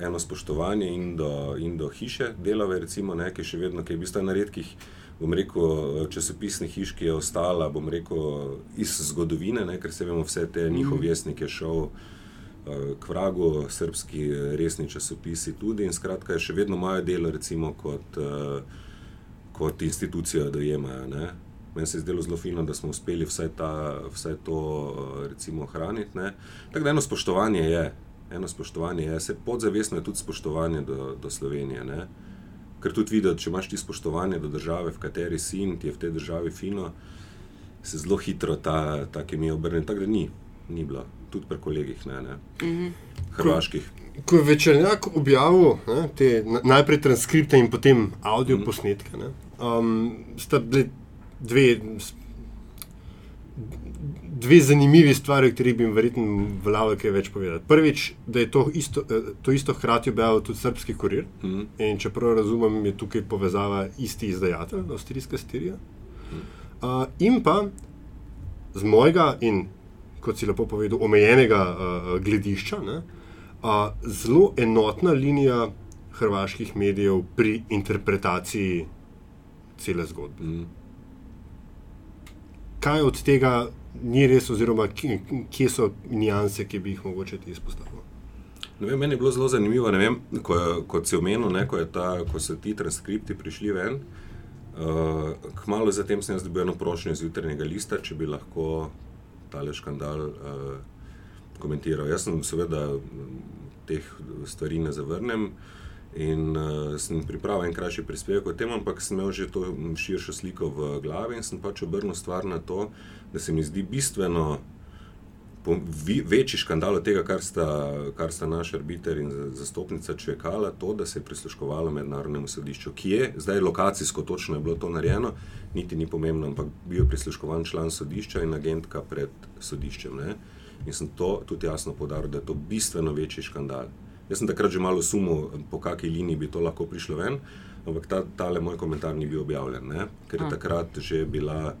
Speaker 3: eno spoštovanje in do, in do hiše, delove, recimo, ne, ki je še vedno, ki je v bistvu na redkih. Bom rekel, časopisnih hiš, ki je ostala, bom rekel, iz zgodovine, ne, ker se vemo, vse te mhm. njihovi vestniki šel uh, k vragu, srpski resni časopisi tudi in skratka, še vedno imajo delo, recimo, kot, uh, kot institucijo dojemajo. Meni se je zdelo zelo fino, da smo uspeli vse, ta, vse to eh, recimo, ohraniti. Tako da eno spoštovanje je, eno spoštovanje je, se podzavestno je tudi spoštovanje do, do Slovenije. Ne? Ker tudi vidiš, če imaš ti spoštovanje do države, v kateri si in ti je v tej državi fino, se zelo hitro ta, ta kemija obrne. Tako da ni, ni bilo, tudi pri kolegih, ne, ne. Mm -hmm. hrvaških.
Speaker 1: Ko je večernjak objavil ne, te, najprej transkripte in potem audio mm -hmm. posnetke, ne, um, sta bili dve, dve zanimivi stvari, o katerih bi jim verjetno veljalo kaj več povedati. Prvič, da je to isto, eh, to isto hkrati objavil tudi srpski kurir. Mm -hmm. In če prav razumem, je tukaj povezava isti izdajatelj, avstrijska sterija. Mm -hmm. uh, in pa z mojega in, kot si lepo povedal, omejenega uh, gledišča, ne, uh, zelo enotna linija hrvaških medijev pri interpretaciji cele zgodbe. Mm kaj od tega ni res, oziroma kje so nianse, ki bi jih mogoče ti izpostavil?
Speaker 3: Vem, meni je bilo zelo zanimivo, vem, ko, kot si omenil, ne, ko, ta, ko so ti transkripti prišli ven. Uh, kmalo zatem sem dobil eno prošnjo iz jutrnjega lista, če bi lahko tale škandal uh, komentiral. Jaz sem seveda teh stvari ne zavrnem. In uh, sem pripravil en krajši prispevek o tem, ampak sem imel že to širšo sliko v glavi in sem pač obrnil stvar na to, da se mi zdi bistveno večji škandal od tega, kar sta, kar sta naš arbiter in zastopnica čekala, to, da se je prisluškovalo mednarodnemu sodišču, ki je zdaj lokacijsko točno je bilo to narejeno, niti ni pomembno, ampak bil je prisluškovan član sodišča in agentka pred sodiščem. Ne? In sem to tudi jasno podaril, da je to bistveno večji škandal. Jaz sem takrat že malo sumil, po kakšni liniji bi to lahko prišlo ven. ampak ta, tale moj komentar ni bil objavljen, ne? ker je takrat že bila.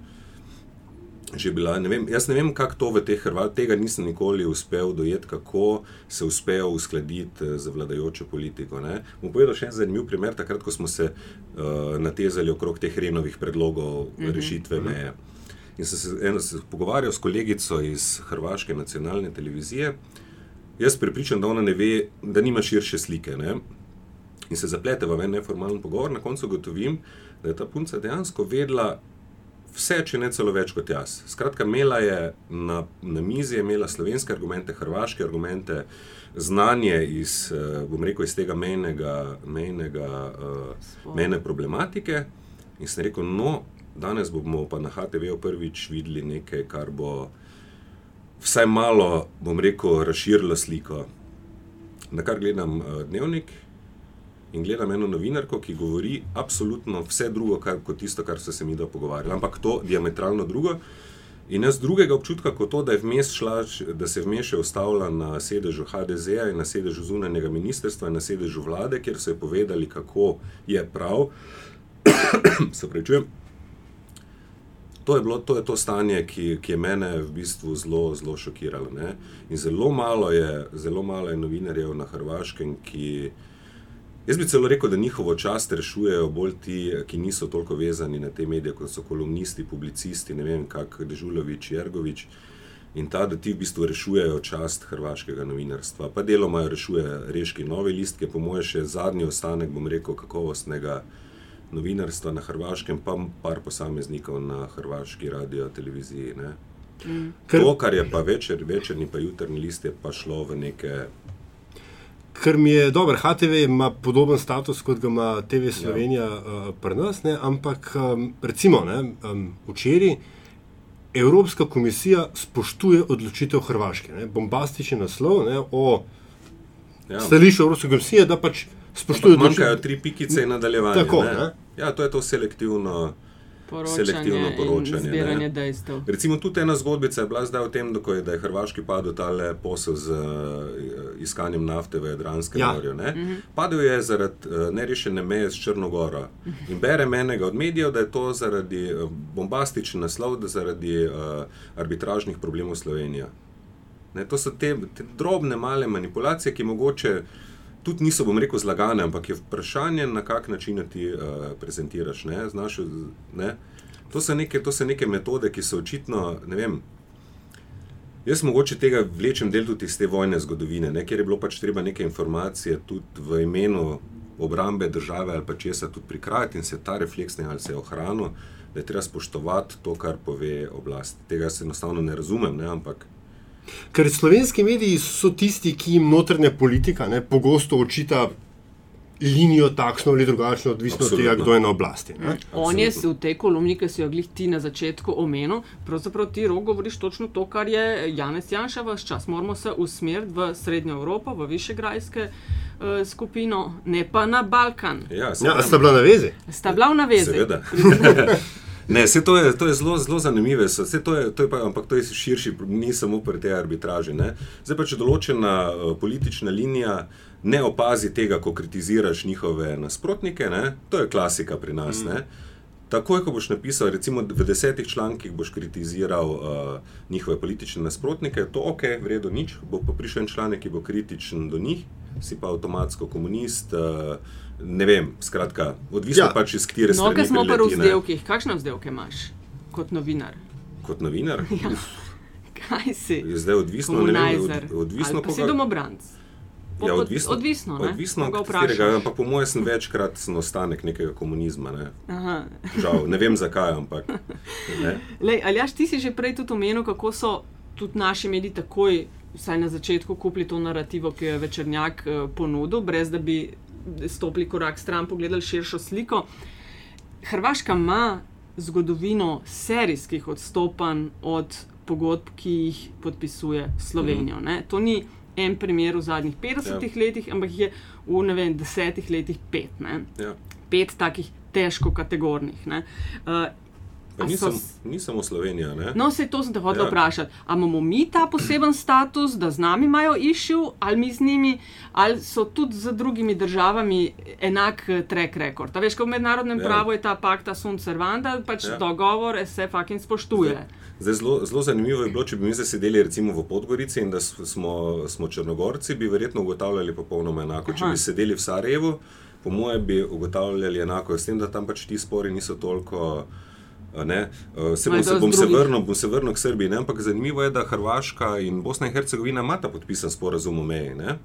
Speaker 3: Že bila, ne vem, jaz ne vem, kako to v teh Hrvatih, tega nisem nikoli uspel dojeti, kako se uspejo uskladiti eh, z vladajočo politiko. Ne. Bom povedal še en zanimiv primer, takrat, ko smo se uh, natezali okrog teh renovih predlogov mm -hmm. rešitve meje. In sem se, eno, se pogovarjal s kolegico iz Hrvaške nacionalne televizije, jaz pripričam, da ona ne ve, da nima širše slike. Ne. In se zaplete v en neformalen pogovor, na koncu ugotovim, da je ta punca dejansko vedela vse, če ne celo več kot jaz. Skratka, imela je na, na mizi je imela slovenske argumente, hrvaške argumente, znanje iz, eh, bom rekel, iz tega mejnega, mejnega, uh, mejne problematike. In sem rekel, no, danes bomo pa na HTV-u prvič videli nekaj, kar bo vsaj malo, bom rekel, razširilo sliko. Na kar gledam uh, dnevnik, in gledam eno novinarko, ki govori absolutno vse drugo, kar, kot tisto, kar so se mi da pogovarjali, ampak to diametralno drugo. In jaz drugega občutka kot to, da, šla, da se vmes še ustavila na sedežu HDZ-ja in na sedežu zunanjega ministrstva in na sedežu vlade, kjer so povedali, kako je prav. se prečujem. To je, bilo, to je to stanje, ki, ki je mene v bistvu zelo, zelo šokiralo. Ne? In zelo malo, je, zelo malo je novinarjev na Hrvaškem, ki. Jaz bi celo rekel, da njihovo čast rešujejo bolj ti, ki niso toliko vezani na te medije, kot so kolumnisti, publicisti, ne vem, kako Dežulovič, Jergovič. In ta, da ti v bistvu rešujejo čast hrvaškega novinarstva. Pa deloma jo rešuje Reški Novi list, ki je po mojem še zadnji ostanek, bom rekel, kakovostnega novinarstva na Hrvaškem, pa par posameznikov na hrvaški radio televiziji. Ne.
Speaker 2: Mm.
Speaker 3: To, kar je pa večer, večerni pa jutrni list, je pa šlo v neke
Speaker 1: Ker mi je dobro, HTV ima podoben status kot ga ima TV Slovenija ja. uh, pri nas, ne? ampak um, recimo ne, um, včeraj Evropska komisija spoštuje odločitev Hrvaške. Ne? Bombastičen naslov ne, o ja. stališču Evropske komisije, da pač spoštuje odločitev.
Speaker 3: Manjkajo tri pikice in nadaljevanje.
Speaker 1: Tako,
Speaker 3: ne?
Speaker 1: ne?
Speaker 3: Ja, to je to selektivno.
Speaker 2: Poročanje
Speaker 3: selektivno poročanje.
Speaker 2: zbiranje
Speaker 3: ne.
Speaker 2: dejstev.
Speaker 3: Recimo tudi ena zgodbica je bila zdaj o tem, da, je, da je Hrvaški padel tale posel z uh, iskanjem nafte v Jadranskem
Speaker 1: Ja.
Speaker 3: morju. ne. Padel je zaradi uh, nerešene meje s Črnogoro. In berem enega od medijev, da je to zaradi uh, bombastičen naslov, da zaradi uh, arbitražnih problemov Slovenije. Ne, to so te, te drobne, male manipulacije, ki mogoče tudi niso, bom rekel, zlagane, ampak je vprašanje, na kak način ti uh, prezentiraš. Ne, znaš, ne. To, so neke, to so neke metode, ki so očitno, ne vem. Jaz mogoče tega vlečem del tudi iz te vojne zgodovine, ne, kjer je bilo pač treba neke informacije tudi v imenu obrambe države ali pa česa tudi prikrajati in se ta refleks ne ali se je ohranil, da je treba spoštovati to, kar pove oblast. Tega se enostavno ne razumem, ne, ampak
Speaker 1: Ker slovenski mediji so tisti, ki jim notranja politika ne, pogosto očita linijo takšno ali drugačno, odvisno od tega,
Speaker 3: Absolutno.
Speaker 1: kdo je na oblasti. Ne.
Speaker 2: On je
Speaker 3: Absolutno.
Speaker 2: v tej kolumni, ki si jo glih ti na začetku omenil, pravzaprav ti rok govoriš točno to, kar je Janez Janša vse čas. Moramo se usmeriti v Srednjo Evropo, v Višegrajske uh, skupino, ne pa na Balkan.
Speaker 3: ja,
Speaker 1: Ja, sta bila na vezi?
Speaker 2: Sta bila v navezi.
Speaker 3: Seveda. Ne, se to je, to je zelo, zelo zanimivo, to je, to je pa, ampak to je širši, ni samo pri tej arbitraži. Ne. Zdaj pa, če določena uh, politična linija ne opazi tega, ko kritiziraš njihove nasprotnike, ne, to je klasika pri nas. Mm. Takoj, ko boš napisal, recimo v desetih člankih, boš kritiziral uh, njihove politične nasprotnike, to ok, v redu, nič. Bo pa prišel en članek, ki bo kritičen do njih, si pa avtomatsko komunist. Uh, ne vem, skratka, odvisno
Speaker 1: Ja.
Speaker 3: ja. pač iz katere
Speaker 2: No,
Speaker 3: strani.
Speaker 2: ker smo
Speaker 3: prileti, ne.
Speaker 2: vzdelkih. Kakšne vzdelke imaš kot novinar?
Speaker 3: Kot novinar.
Speaker 2: Ja. Kaj si?
Speaker 3: Je zdaj odvisno, ne vem, od, odvisno
Speaker 2: pa si
Speaker 3: koga-
Speaker 2: domobranc. Po-
Speaker 3: Ja, odvisno,
Speaker 2: odvisno, ne?
Speaker 3: odvisno
Speaker 2: Koga
Speaker 3: od katerega, ampak po mojem sem večkrat sem ostanek nekega komunizma. Ne.
Speaker 2: Aha.
Speaker 3: Žal, ne vem zakaj, ampak. Ne.
Speaker 2: Lej, Aljaš, ti si že prej tudi omenil, kako so tudi naši mediji takoj, vsaj na začetku, kupili to narativo, ki jo je večernjak eh, ponudil, brez da bi stopili korak stran, pogledali širšo sliko. Hrvaška ima zgodovino serijskih odstopanj od pogodb, ki jih podpisuje Slovenijo. Mm. To ni en primer v zadnjih 50 ja. letih, ampak je v ne vem, desetih letih pet. Ne?
Speaker 3: Ja.
Speaker 2: pet takih težko kategornih. ne. Uh,
Speaker 3: Pa
Speaker 2: A
Speaker 3: ni,
Speaker 2: so
Speaker 3: sam, ni samo Slovenija. Ne?
Speaker 2: No, vse to sem te hotel
Speaker 3: Ja.
Speaker 2: ja. vprašati. Ali imamo mi ta poseben status, da z nami imajo išil, ali mi z njimi, ali so tudi z drugimi državami enak eh, track record. A veš, ko v mednarodnem
Speaker 3: Ja.
Speaker 2: ja. pravu je ta pakta sunt servanda, pač
Speaker 3: Ja.
Speaker 2: ja. dogovor se fucking spoštuje.
Speaker 3: Zdaj, zelo, zelo zanimivo je bilo, če bi mi zdaj sedeli recimo v Podgorici in da smo, smo Črnogorci, bi verjetno ugotavljali popolnoma enako. Če
Speaker 2: Aha.
Speaker 3: bi sedeli v Sarajevu, po mojem, bi ugotavljali enako, s tem, da tam pač ti spori niso toliko. Ne, Eh, se bom,
Speaker 2: je
Speaker 3: se, bom, se vrnil, bom se vrnil k Srbiji, ne? ampak zanimivo je, da Hrvaška in Bosna in Hercegovina imata podpisan sporazum o meji. Ne?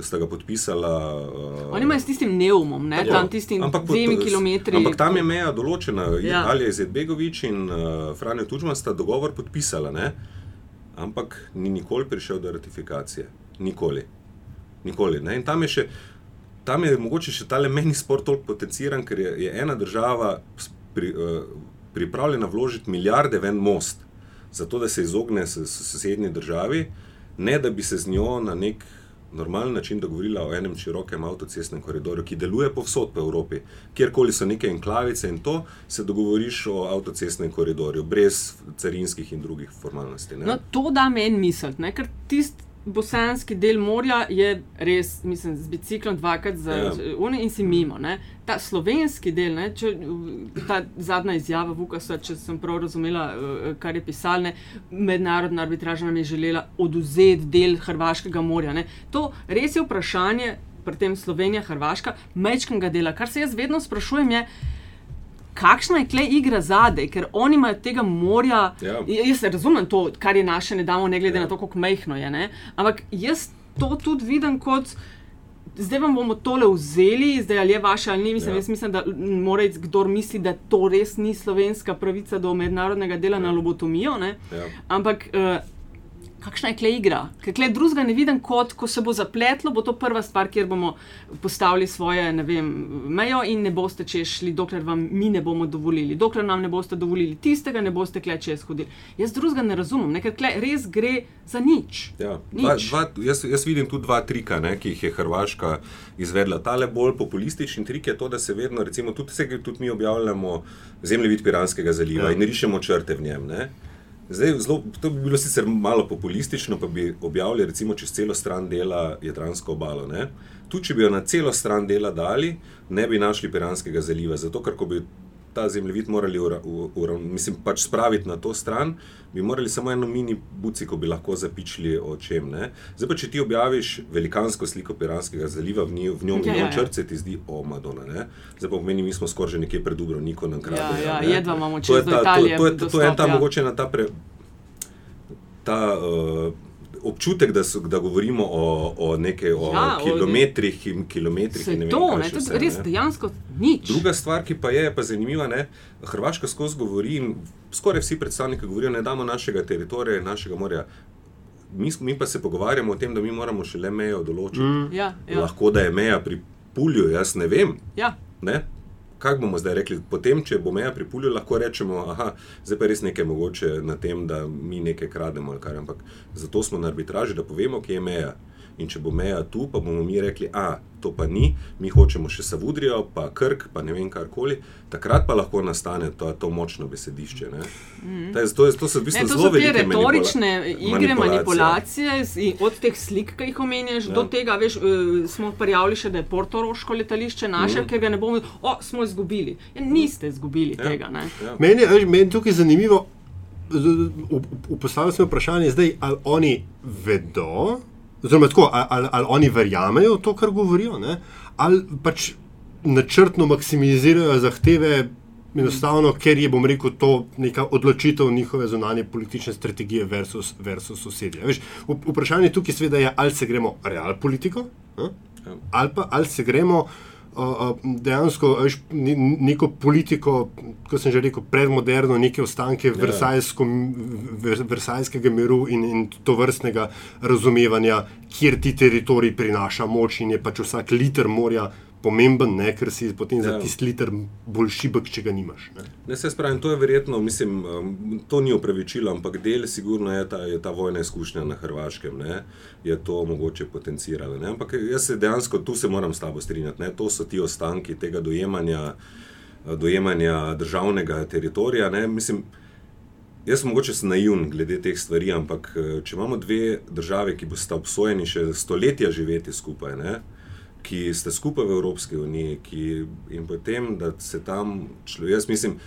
Speaker 3: Sta ga podpisala. Uh,
Speaker 2: Oni imajo s tistim neumom, ne,
Speaker 3: Tako.
Speaker 2: tam tistim dvemi kilometri.
Speaker 3: Ampak tam je meja določena.
Speaker 2: Ja.
Speaker 3: Ja. Alija Zedbegovič in uh, Franjo Tučman sta dogovor podpisala, ne? ampak ni nikoli prišel do ratifikacije. Nikoli. Nikoli ne? in tam je še. Tam je mogoče še ta meni spor toliko potenciran, ker je, je ena država pri, uh, pripravljena vložiti milijarde v en most, zato da se izogne s- s- sosednji državi, ne da bi se z njo na nek normalen način dogovorila o enem širokem avtocestnem koridorju, ki deluje povsod po Evropi. Kjerkoli so neke enklavice in to, se dogovoriš o avtocestnem koridorju, brez carinskih in drugih formalnosti. Ne?
Speaker 2: No, to da meni ne? ker tisti bosanski del morja je res, mislim, z biciklom dvakrat za
Speaker 3: Ja.
Speaker 2: uni in si mimo. Ne? Ta slovenski del, ne? če, ta zadnja izjava Vukasa, če sem prav razumela, eh, kar je pisal, ne? mednarodna arbitraža nam je želela oduzeti del Hrvaškega morja. Ne? To res je vprašanje. Pri tem Slovenija, Hrvaška, mečkega dela. Kar se jaz vedno sprašujem, je, kakšna je klej igra zadaj, ker oni imajo tega morja.
Speaker 3: Ja.
Speaker 2: Ja, Jaz razumem to, kar je naše, ne damo, ne glede
Speaker 3: Ja.
Speaker 2: na to, kako mehko je. Ne? Ampak jaz to tudi vidim kot. Zdaj vam bomo tole vzeli, zdaj ali je vaše ali ni. Mislim,
Speaker 3: Ja.
Speaker 2: ja. Jaz mislim, da mora iti kdo misli, da to res ni slovenska pravica do mednarodnega dela ja. na lobotomijo. Ne?
Speaker 3: Ja.
Speaker 2: Ampak uh, kakšna je klej igra? Ker klej drugega ne vidim kot, ko se bo zapletlo, bo to prva stvar, kjer bomo postavili svoje ne vem, mejo in ne boste čez šli, dokler vam mi ne bomo dovolili. Dokler nam ne boste dovolili tistega, ne boste klej čez hodili. Jaz drugega ne razumem, ne? ker klej res gre za nič.
Speaker 3: Ja, dva,
Speaker 2: Nič.
Speaker 3: dva, jaz, jaz vidim tu dva trika, ne, ki jih je Hrvaška izvedla. Tale bolj populistični trik je to, da se vedno, recimo, tudi, vse, tudi mi objavljamo zemljevid Piranskega zaliva
Speaker 1: ja.
Speaker 3: in rišemo črte v njem. Ne. Zdaj, zelo, to bi bilo sicer malo populistično, pa bi objavili recimo čez celo stran dela Jadransko obalo. Ne. Tu, če bi jo na celo stran dela dali, ne bi našli Piranskega zaliva, zato ker ko bi ta zemljevid morali ura, u, ura, mislim, pač spraviti na to stran, bi morali samo eno mini buciko bi lahko zapičili o čem. Ne. Zdaj pa, če ti objaviš velikansko sliko Piranskega zaliva, v, njej, v njom
Speaker 2: Ja,
Speaker 3: milijon
Speaker 2: ja, ja.
Speaker 3: črce, ti zdi, o Madonna. Ne. Zdaj pa pomeni, mi smo skoraj že nekje pred Dubrovnikom na kraju.
Speaker 2: Ja, ja, jedva imamo
Speaker 3: To je
Speaker 2: čez
Speaker 3: ta-
Speaker 2: Italije
Speaker 3: To, to, je, to je ta
Speaker 2: dostop, ja.
Speaker 3: mogoče na ta, pre, ta uh, občutek, da, so, da govorimo o, o nekaj o
Speaker 2: Ja,
Speaker 3: kilometrih in kilometrih. In ne vem,
Speaker 2: to, ne, to
Speaker 3: vse,
Speaker 2: je res
Speaker 3: ne.
Speaker 2: dejansko nič.
Speaker 3: Druga stvar, ki pa je, je pa zanimiva, ne, Hrvaška skozi govori in skoraj vsi predstavniki govorijo, ne damo našega teritorija in našega morja. Mi, mi pa se pogovarjamo o tem, da mi moramo šele mejo določiti. Mm.
Speaker 2: Ja, ja,
Speaker 3: Lahko da je meja pri Pulju, jaz ne vem.
Speaker 2: ja.
Speaker 3: Ne? Kaj bomo zdaj rekli? Potem, če bo meja pri Pulju, lahko rečemo, da zdaj pa res nekaj mogoče na tem, da mi nekaj krademo ali kar. Ampak zato smo na arbitraži, da povemo, kje je meja. In če bo meja tu, pa bomo mi rekli, a to pa ni, mi hočemo še Savudrijo, pa Krk, pa ne vem karkoli. Takrat pa lahko nastane to, to močno besedišče. Ne? Mm. To, je, to, je, to so v
Speaker 2: Ne,
Speaker 3: bistvu
Speaker 2: to
Speaker 3: zelo
Speaker 2: so te
Speaker 3: velike
Speaker 2: retorične
Speaker 3: manipula-
Speaker 2: igre, manipulacije, in od teh slik, ki jih omenjaš,
Speaker 3: Ja.
Speaker 2: do tega, veš, eh, smo prijavili še, da je Portoroško letališče naše, mm. ker ga ne bomo, o, smo izgubili. Ja, niste izgubili
Speaker 3: Ja.
Speaker 2: tega. Ne?
Speaker 3: Ja.
Speaker 1: Meni je veš, meni tukaj zanimivo, upostavljam se vprašanje zdaj, ali oni vedo, oziroma tako, ali, ali, oni verjamejo to, kar govorijo, ne? ali pač načrtno maksimizirajo zahteve. Enostavno, ker je, bom rekel, to neka odločitev njihove zunanje politične strategije versus, versus sosedje. Veš, v- vprašanje tukaj seveda je, ali se gremo real politiko, ne?
Speaker 3: Ja.
Speaker 1: ali pa ali se gremo uh, dejansko veš, ne- neko politiko, kot sem že rekel, predmoderno, neke ostanke
Speaker 3: Ja.
Speaker 1: versajskega miru in, in to vrstnega razumevanja, kjer ti teritorij prinaša moč in je pač vsak liter morja pomemben, ne, ker si potem ja. za tisti liter bolj šibek, če ga nimaš. Ne.
Speaker 3: Ne, se spravim, to je verjetno, mislim, um, to ni upravičilo, ampak del sigurno je ta, je ta vojna izkušnja na Hrvaškem, ne, je to mogoče potenciralo. Ne. Ampak jaz se dejansko tu se moram s tabo strinjati, ne, to so ti ostanki tega dojemanja dojemanja državnega teritorija. Ne? Mislim, jaz sem mogoče naivn glede teh stvari, ampak če imamo dve države, ki boste obsojeni še stoletja živeti skupaj. Ne? Ki ste skupaj v Evropski uniji, ki, in potem, da se tam človek, jaz mislim,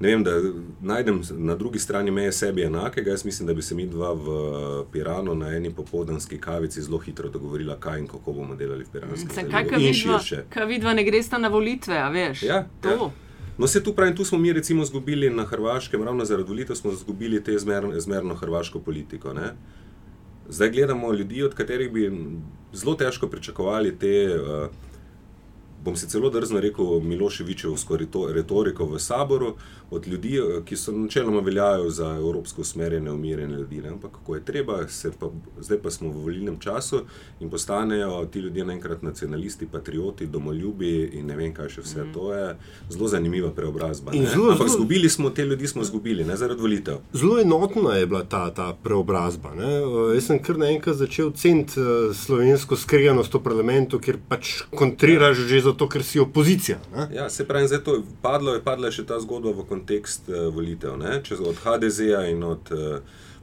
Speaker 3: ne vem, da najdem na drugi strani meje sebi enakega. Jaz mislim, da bi se mi dva v Piranu na eni popoldanski kavici zelo hitro dogovorila, kaj in kako bomo delali v Piranu.
Speaker 2: Kaj vidva ne gresta na volitve, a veš?
Speaker 3: Ja, to. Ja. No, se tu pravi, tu smo mi recimo izgubili na Hrvaškem, ravno zaradi volitev smo izgubili te zmer, zmerno hrvaško politiko. Ne? Zdaj gledamo ljudi, od katerih bi zelo težko pričakovali te. Uh, bom si celo drzno rekel, Miloševičevsko retoriko v saboru, od ljudi, eh, ki so načeloma veljajo za evropsko usmerjene, umirjene ljudi. Ne? Ampak kako je treba, pa, zdaj pa smo v volilnem času in postanejo ti ljudje naenkrat nacionalisti, patrioti, domoljubi in ne vem, kaj še vse. Mm. To je zelo zanimiva preobrazba. Zelo, Ampak zelo, zgubili smo te ljudi, smo izgubili, ne zaradi volitev.
Speaker 1: Zelo enotna je bila ta, ta preobrazba. Ne? Jaz sem kar naenkrat začel ceniti eh, slovensko skreganost v parlamentu, ker pač kontriraš že za zato, ker si opozicija.
Speaker 3: Ja, se pravi, da je padlo, je padla še ta zgodba v kontekst uh, volitev. Ne? Če od HDZ-ja in od uh,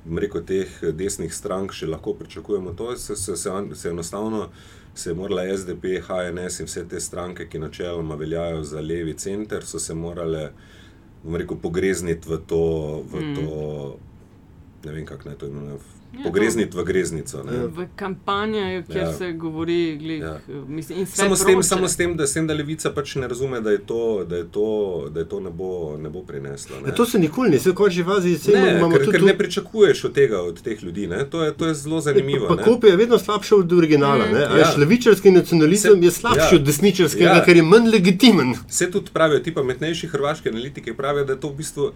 Speaker 3: rekel, teh desnih strank še lahko pričakujemo to, se, se, se, se enostavno. Se je morala SDP, HNS in vse te stranke, ki načeloma veljajo za levi center, so se morale rekel, pogrezniti v to, v mm. to ne vem, kako naj to imenuje, Ja, pogrezniti v greznico. Ne?
Speaker 2: V kampanji, kjer ja. se govori, glih, ja. mislim,
Speaker 3: samo, s tem, samo s tem, da se levica pač ne razume, da je to, da je to, da je to ne, bo, ne bo prineslo. Ne?
Speaker 1: Ja, to se nikoli ne, se konči vazi,
Speaker 3: se ne, ker, ker ne pričakuješ od tega, od teh ljudi. To je, to je zelo zanimivo.
Speaker 1: Pa, pa kopija je vedno slabša od originala. Mm. Ja. Levičarski nacionalizem se, je slabši ja. od desničarskega, ja. ker je manj legitimen.
Speaker 3: Vse tudi pravijo, ti pametnejši hrvaški analitiki pravijo, da je to v bistvu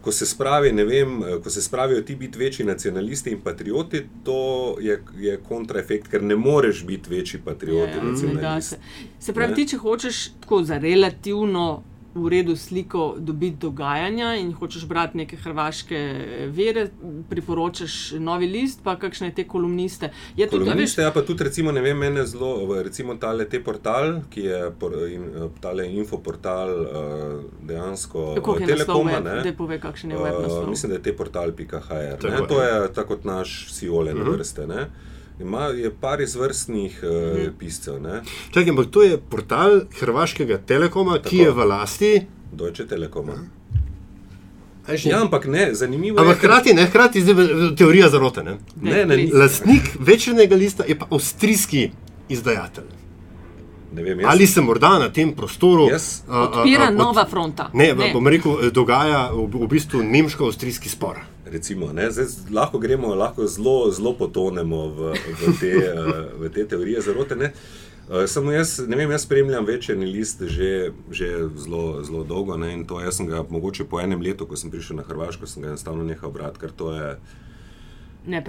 Speaker 3: ko se, spravi, vem, ko se spravijo ti biti večji nacionalisti in patrioti, to je, je kontraefekt, ker ne moreš biti večji patriot. Ja, ja,
Speaker 2: se. se pravi, ne? ti če hočeš tako za relativno v redu sliko dobiti dogajanja in hočeš brati neke hrvaške vere, priporočaš novi list, pa kakšne te kolumniste.
Speaker 3: Je kolumniste, ja, pa tudi recimo, ne vem, mene zelo, recimo tale te portal, ki je in, tale infoportal dejansko
Speaker 2: Telekoma. Ne, da pove, kakšen je web naslov.
Speaker 3: Mislim, da je te portal.hr. To je tako kot naš Siole na mhm. vrste. Ne. Ima je par izvrstnih uh, mhm. piscev.
Speaker 1: Čakaj, ampak to je portal Hrvaškega telekoma, Tako. ki je v lasti
Speaker 3: Deutsche Telekoma. Ja, ampak ne, zanimivo
Speaker 1: ampak je. Ampak hkrati, ne, hkrati je teorija zarote. Ne? Ne, ne, Lastnik večernega lista je pa avstrijski izdajatelj. Vem, Ali se morda na tem prostoru
Speaker 2: yes. odpira nova fronta?
Speaker 1: Ne, ne. bom rekel, dogaja v, v bistvu nemško-avstrijski spor
Speaker 3: recimo, Zdaj, lahko gremo, lahko zelo, zelo potonemo v, v, te, v te teorije zarote. Ne? Samo jaz, ne vem, jaz spremljam večerni list že, že zelo, zelo dolgo. Ne? In to jaz sem ga mogoče po enem letu, ko sem prišel na Hrvaško, sem ga enostavno nehal brati, ker to je.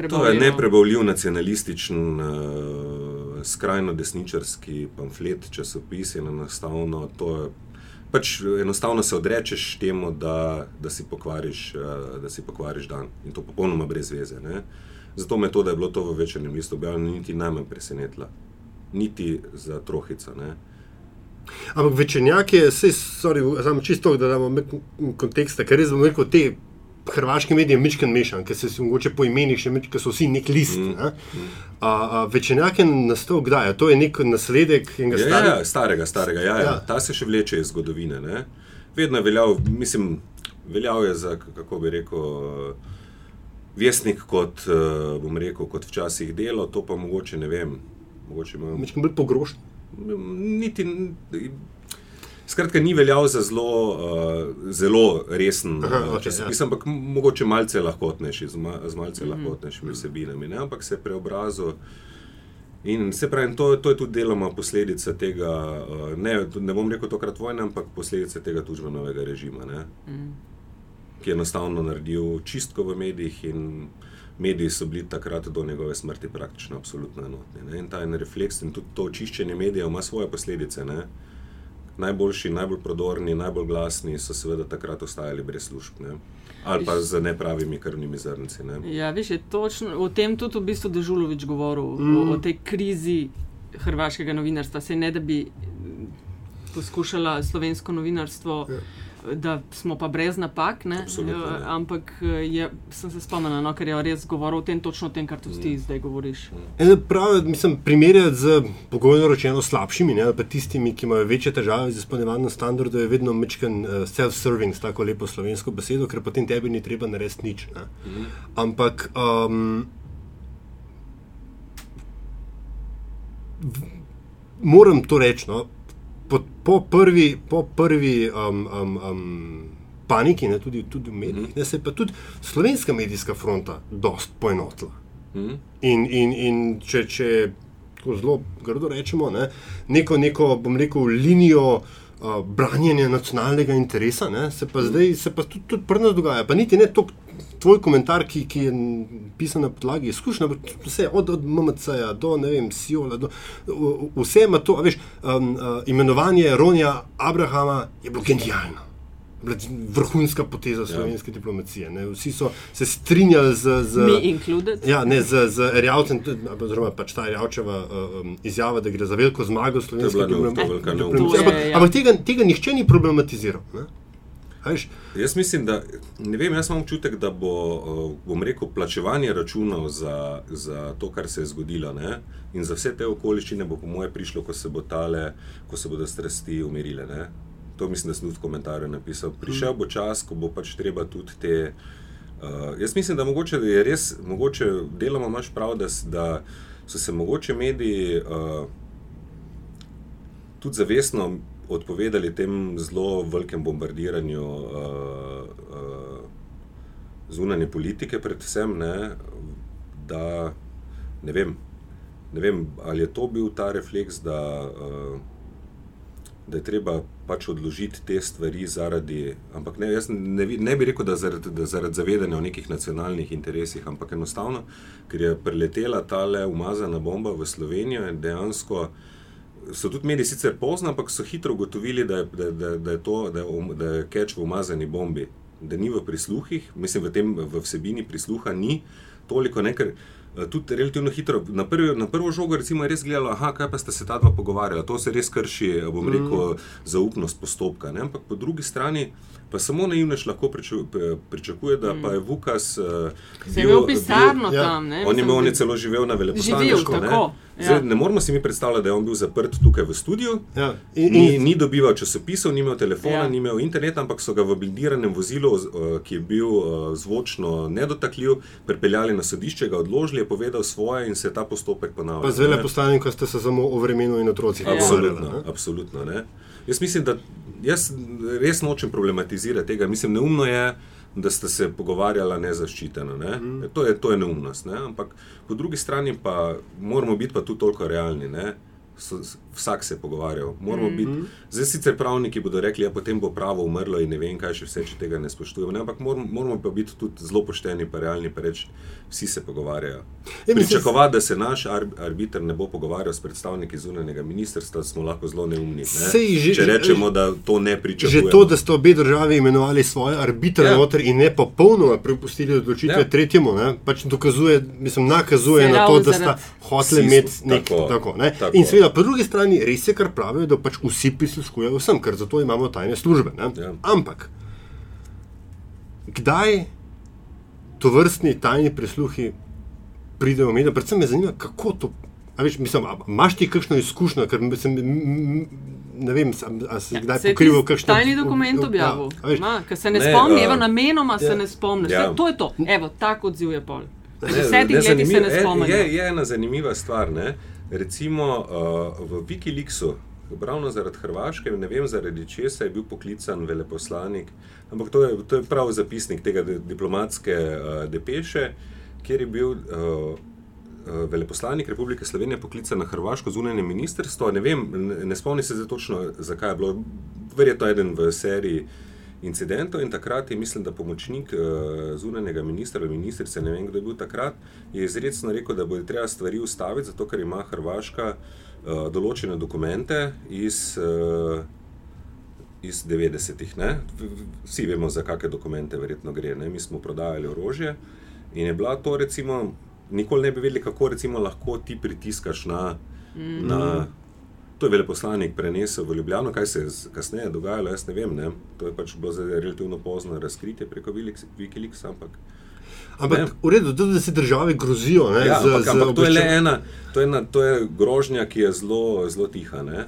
Speaker 3: To je neprebavljiv nacionalističen, uh, skrajno desničarski pamflet, časopis in enostavno to je pač enostavno se odrečeš temu, da, da, si pokvariš, uh, da si pokvariš dan in to popolnoma brez veze. Ne? Zato me to, da je bilo to v večernem listu objavljeno, niti najmanj presenetilo, niti za trohico. Ne?
Speaker 1: Ampak večernjak je, samo čisto, da damo kontekst, ker res bomo rekel te hrvaški mediji mečken mešan, ker se mogoče po imenih še mečken, ker so vsi nek list. Mm, ne? mm. Večinjak je nastal kdaj? To je nek nasledek
Speaker 3: enega ja, starega. Ja, starega, starega. Ja, ja. Ja. Ta se še vleče iz zgodovine. Ne? Vedno je veljal, mislim, veljal je za, kako bi rekel, vesnik kot, bom rekel, kot včasih delo, to pa mogoče ne vem.
Speaker 1: Mogoče imam... Mečken bolj pogrošen.
Speaker 3: Niti, Skratka, ni veljal za zelo, uh, zelo resen uh, časopis, ja. ampak mogoče malce lahkotnejši, z, ma, z malce mm -hmm. lahkotnejšimi vsebinami, ne? ampak se je preobrazil. In se pravi, to, to je tudi deloma posledica tega, uh, ne, ne bom rekel tokrat vojne, ampak posledica tega tužbenovega režima, mm. ki je enostavno naredil čistko v medijih in mediji so bili takrat do njegove smrti praktično absolutno enotni. Ne? In ta en refleks in tudi to očiščenje medijev ima svoje posledice. Ne? Najboljši, najbolj prodorni, najbolj glasni so seveda takrat ostajali brez služb. Ne? Ali pa z nepravimi krvnimi zrnci. Ne?
Speaker 2: Ja, veš, točno, o tem tudi v bistvu Dežulovič govoril, mm. o, o tej krizi hrvaškega novinarstva. Se ne da bi poskušala slovensko novinarstvo.
Speaker 1: Ja.
Speaker 2: Da smo pa brez napak, ne?
Speaker 3: Absolutno, ne.
Speaker 2: ampak eh, je, sem se spomnila, no, ker je res govoril o tem, točno o tem, kar tudi
Speaker 3: Mm.
Speaker 2: ti zdaj govoriš.
Speaker 1: En pravi, mislim, primerjati z pogojno rečeno slabšimi, ne, pa tistimi, ki imajo večje težave z izpolnjevanjem standardov, je vedno mečken uh, self-serving, s tako lepo slovensko besedo, ker potem tebi ni treba narediti nič. Ne. Ampak um, moram to reči. No, po, po prvi, po prvi um, um, um, paniki, ne, tudi, tudi v medijih, ne, se je pa tudi slovenska medijska fronta dost poenotila.
Speaker 3: Mhm.
Speaker 1: In, in, in če, če tako zelo grdo rečemo, ne, neko, neko, bom rekel, linijo uh, branjenja nacionalnega interesa, ne, se pa zdaj se pa tudi, tudi pri nas dogaja. Pa niti ne to, tvoj komentar, ki, ki je pisan na podlagi izkušnja, vse od, od MMC-ja do ne vem, Siola, do, vse ima to, a veš, um, uh, imenovanje Ronja Abrahama je bilo genialno. Vrhunska poteza slovenske diplomacije. Ne. Vsi so se strinjali z. z. Ja, ne, z, z Erjavcem, oziroma pač ta Erjavčeva uh, um, izjava, da gre za veliko zmago slovenske diplomacije. Ampak,
Speaker 2: je, ja.
Speaker 1: ampak tega, tega nihče ni problematiziral. Ne? A Veš,
Speaker 3: Jaz mislim, da ne vem, jaz imam občutek, da bo, eh, bom rekel, plačevanje računov za, za to, kar se je zgodilo. Ne? In za vse te okoliščine bo, po moje, prišlo, ko se, bo tale, ko se bodo strasti umirile. Ne? To mislim, da sem tudi v komentarju napisal. Prišel bo čas, ko bo pač treba tudi te. Uh, jaz mislim, da mogoče je res, mogoče deloma imaš prav, da, da so se mogoče mediji uh, tudi zavestno odpovedali tem zelo velikem bombardiranju uh, uh, zunanje politike, predvsem, ne, da ne vem, ne vem, ali je to bil ta refleks, da, uh, da je treba pač odložiti te stvari zaradi, ampak ne, jaz ne, ne bi rekel, da zaradi, da zaradi zavedanja o nekih nacionalnih interesih, ampak enostavno, ker je preletela ta le umazana bomba v Slovenijo in dejansko so tudi mediji sicer pozno, ampak so hitro ugotovili, da da, da, da je to, da um- da je keč v umazani bombi, da ni v prisluhih, mislim, v, tem, v vsebini prisluha ni toliko, ne, ker eh, tudi relativno hitro, na, prvi, na prvo žogo recimo je res gledalo, aha, kaj pa sta se ta dva pogovarjala, to se res krši, eh, bom rekel, zaupnost postopka, ne, ampak po drugi strani pa samo naivnež lahko priču, pričakuje, da pa je Vukas uh,
Speaker 2: Se je imel pisarno
Speaker 1: ja.
Speaker 2: tam, ne?
Speaker 3: On je, imel, on je celo živel na veleposlaništvu. ne. Zdaj,
Speaker 2: ja.
Speaker 3: ne moramo si mi predstavljati, da je on bil zaprt tukaj v studiu,
Speaker 1: ja. in,
Speaker 3: ni,
Speaker 1: in,
Speaker 3: ni dobival časopisov, ni imel telefona,
Speaker 2: Ja.
Speaker 3: ni imel interneta, ampak so ga v blindiranem vozilu, eh, ki je bil eh, zvočno nedotakljiv, pripeljali na sodišče, ga odložili, je povedal svoje in se je ta postopek ponavljal.
Speaker 1: pa z
Speaker 3: ne.
Speaker 1: veleposlanikom ste se samo o vremenu in otrocih
Speaker 2: Ja.
Speaker 3: Absolutno,
Speaker 1: ne.
Speaker 3: absolutno. Ne? Jaz mislim, da jaz res nočem problematizirati tega. Mislim, neumno je, da sta se pogovarjala nezaščiteno. Ne? Mm. To, je, to je neumnost. Ne? Ampak po drugi strani pa moramo biti pa tudi toliko realni. Ne? So, vsak se je pogovarjal. Moramo mm -hmm. biti, zdaj sicer pravniki bodo rekli, da ja, potem bo pravo umrlo in ne vem, kaj še vse, če tega ne spoštujemo. Ne? Ampak moramo, moramo pa biti tudi zelo pošteni in realni in reči, vsi se pogovarjajo.
Speaker 1: Ja, mislim,
Speaker 3: Pričakovati, da se naš ar arbiter ne bo pogovarjal s predstavniki zunanjega ministrstva, smo lahko zelo neumni. Ne?
Speaker 1: Sej že-
Speaker 3: Če rečemo, da to ne pričakujemo.
Speaker 1: Že to, da ste obe državi imenovali svoje arbitre
Speaker 3: Ja.
Speaker 1: noter in ne popolnoma prepustili odločitve
Speaker 3: Ja.
Speaker 1: tretjemu, ne, pač dokazuje, mislim, nakazuje
Speaker 2: Se
Speaker 1: na to, da sta hoteli imeti
Speaker 3: smo-
Speaker 1: nek
Speaker 3: tako,
Speaker 1: tako. ne.
Speaker 3: tako.
Speaker 1: In seveda, po drugi strani res je, kar pravijo, da pač vsi prisluškujejo vsem, ker zato imamo tajne službe. Ne.
Speaker 3: Ja.
Speaker 1: Ampak, kdaj to vrstni tajni prisluhi pridejo v medije? Predvsem me zanima, kako to. A veš, mislim, a imaš ti kakšno izkušnjo, ker mislim, m- m- ne vem, a, a si ja, kdaj pokrival kakšno
Speaker 2: Tajni dokument objavil.
Speaker 1: Ja,
Speaker 2: Ma, Ker se ne,
Speaker 3: Ne,
Speaker 2: spomni, evo, namenoma ja. se ne spomni.
Speaker 3: Ja.
Speaker 2: Ja. To je to. Evo, tak odziv je pol. V
Speaker 3: Ne,
Speaker 2: desetih
Speaker 3: ne,
Speaker 2: letih se ne spomni.
Speaker 3: Je, je, je ena zanimiva stvar. Ne? Recimo uh, v Wikileaksu, ravno zaradi Hrvaške, ne vem zaradi česa je bil poklican veleposlanik, ampak to je, to je prav zapisnik tega di- diplomatske uh, depeše, kjer je bil. Uh, uh, Veleposlanik Republike Slovenije poklican na Hrvaško zunanje ministrstvo. Ne, vem, ne, ne spomnim se točno, zakaj je bilo. Verjetno eden v seriji incidentov in takrat je, mislim, da pomočnik uh, zunanjega ministra ali ministrice, ne vem kdo je bil takrat, je izredno rekel, da bo treba stvari ustaviti, zato ker ima Hrvaška uh, določene dokumente iz. Uh, Iz 90-ih. ne. V- v- Vsi vemo, za kakšne dokumente verjetno gre. Ne? Mi smo prodajali orožje in je bila to, recimo, nikoli ne bi vedeli, kako lahko ti pritiskaš na, mm. na To je veleposlanik prenesel v Ljubljano, kaj se je kasneje dogajalo, jaz ne vem. Ne? To je pač bilo relativno pozno razkritje preko Wikileaks, ampak.
Speaker 1: Ampak ne. v redu, tudi da se države grozijo. Ne,
Speaker 3: ja,
Speaker 1: z,
Speaker 3: ampak,
Speaker 1: z
Speaker 3: ampak to je ena, to je, ena, to je grožnja, ki je zelo, zelo tiha. Ne?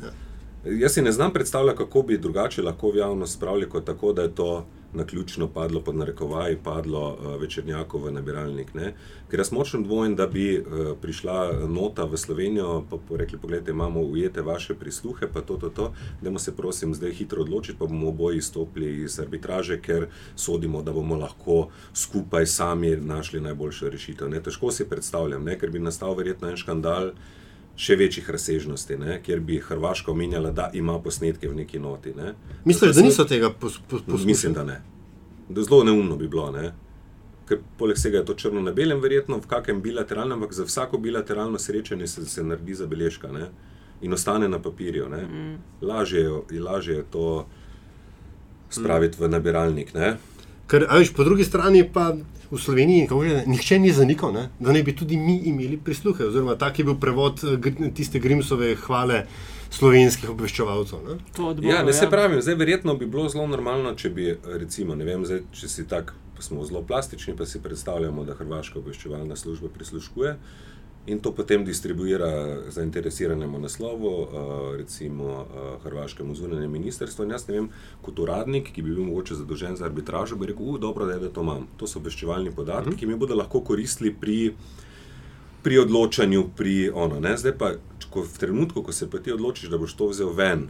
Speaker 3: Jaz si ne znam predstavljati, kako bi drugače lahko v javnost spravili, kot tako, da je to na ključno padlo, pod narekovaji, padlo uh, večernjako v nabiralnik. Ne? Ker jaz močno dvomim, da bi uh, prišla nota v Slovenijo, pa bo rekli: Poglejte, imamo ujete vaše prisluhe, pa to, to, to. Dajmo se, prosim, zdaj hitro odločiti, pa bomo oboji stopili iz arbitraže, ker sodimo, da bomo lahko skupaj sami našli najboljšo rešitev. Ne? Težko si predstavljam, ne? ker bi nastal verjetno en škandal še večjih razsežnosti, ne? kjer bi Hrvaška omenjala, da ima posnetke v neki noti. Ne?
Speaker 1: Misliš, da niso tega pos, pos, poskušali?
Speaker 3: Mislim, da ne. Da zelo neumno bi bilo. Ne? Ker poleg vsega je to črno na belem, verjetno v kakem bilateralnem, ampak za vsako bilateralno srečanje se, se naredi zabeležka ne? in ostane na papirju. Mm. Lažje, je- lažje je to spraviti mm. v nabiralnik. Ne?
Speaker 1: Ker, veš, po drugi strani pa v Sloveniji že, nihče ni zanikal, ne? da ne bi tudi mi imeli prisluhe. Oziroma, tak je bil prevod eh, tiste Grimsove hvale slovenskih obveščevalcev. Ne?
Speaker 2: To odbor,
Speaker 3: Ja, ne se pravim, zdaj verjetno bi bilo zelo normalno, če bi, recimo, ne vem, zdaj, če si tak, pa smo zelo plastični, pa si predstavljamo, da Hrvaška obveščevalna služba prisluškuje in to potem distribuira zainteresiranemu naslovu, uh, recimo uh, Hrvaškemu zunanjemu ministrstvu. In jaz ne vem, kot uradnik, ki bi bil mogoče zadolžen za arbitražo, bi rekel, "U, dobro, da, je, da to imam. To so obveščevalni podatki, ki mi bodo lahko koristili pri pri odločanju, pri ono. Ne? Zdaj pa, ko v trenutku, ko se pa ti odločiš, da boš to vzel ven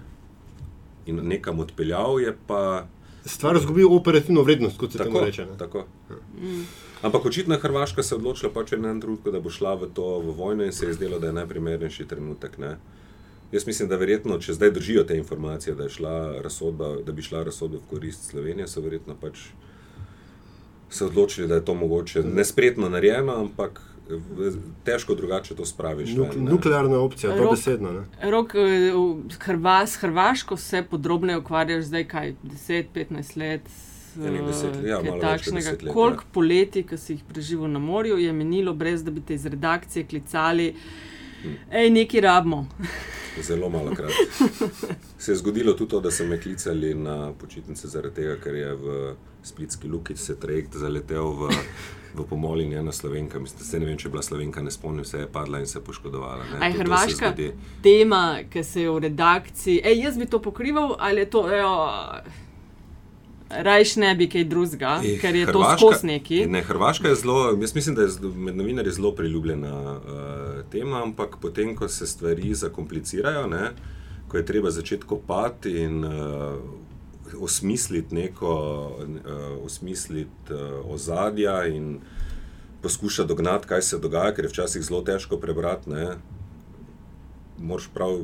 Speaker 3: in nekam odpeljal, je pa
Speaker 1: Stvar izgubi operativno vrednost, kot se
Speaker 3: tako.
Speaker 1: reče. ne.
Speaker 3: tako. Ampak očitno je Hrvaška se odločila pač v enem trenutku, da bo šla v to v vojno in se je zdelo, da je najprimernejši trenutek. Ne? Jaz mislim, da verjetno, če zdaj držijo te informacije, da, je šla razsodba, da bi šla razsodba v korist Slovenije, so verjetno pač se odločili, da je to mogoče nespretno narejeno, ampak težko drugače to spraviš.
Speaker 1: Nuk,
Speaker 3: ven, ne.
Speaker 1: nuklearna opcija,
Speaker 2: Rok-
Speaker 1: dobesedno. ne.
Speaker 2: Rok, eh, Hrva, s Hrvaško se podrobneje ukvarjaš zdaj, kaj 10-15 let.
Speaker 3: Enih deset let, ja, malo
Speaker 2: takšnega.
Speaker 3: let,
Speaker 2: Koliko
Speaker 3: ja.
Speaker 2: poletij, ki si jih preživel na morju, je minilo, brez da bi te iz redakcije klicali,
Speaker 3: Hm.
Speaker 2: hej, neki rabimo.
Speaker 3: Zelo malo krat. Se je zgodilo tudi to, da so me klicali na počitnice, zaradi tega, ker je v Splitski luki se trajekt zaletel v, v pomol in ena slovenka. Mislim, se ne vem, če je bila slovenka, ne spomnim se, je padla in se poškodovala. Ne.
Speaker 2: A je Hrvaška tema, ki se je v redakciji, hej, jaz bi to pokrival, ali je to, ejo, rajš ne bi kaj drugega,
Speaker 3: Eh,
Speaker 2: ker je to
Speaker 3: Hrvaška-
Speaker 2: skos neki.
Speaker 3: Ne, Hrvaška je zelo, jaz mislim, da je zelo- med novinarji zelo priljubljena uh, tema, ampak potem, ko se stvari zakomplicirajo, ne, ko je treba začeti kopati in uh, osmisliti neko, uh, osmisliti uh, ozadja in poskušati dognati, kaj se dogaja, ker je včasih zelo težko prebrati. Ne. Moraš prav.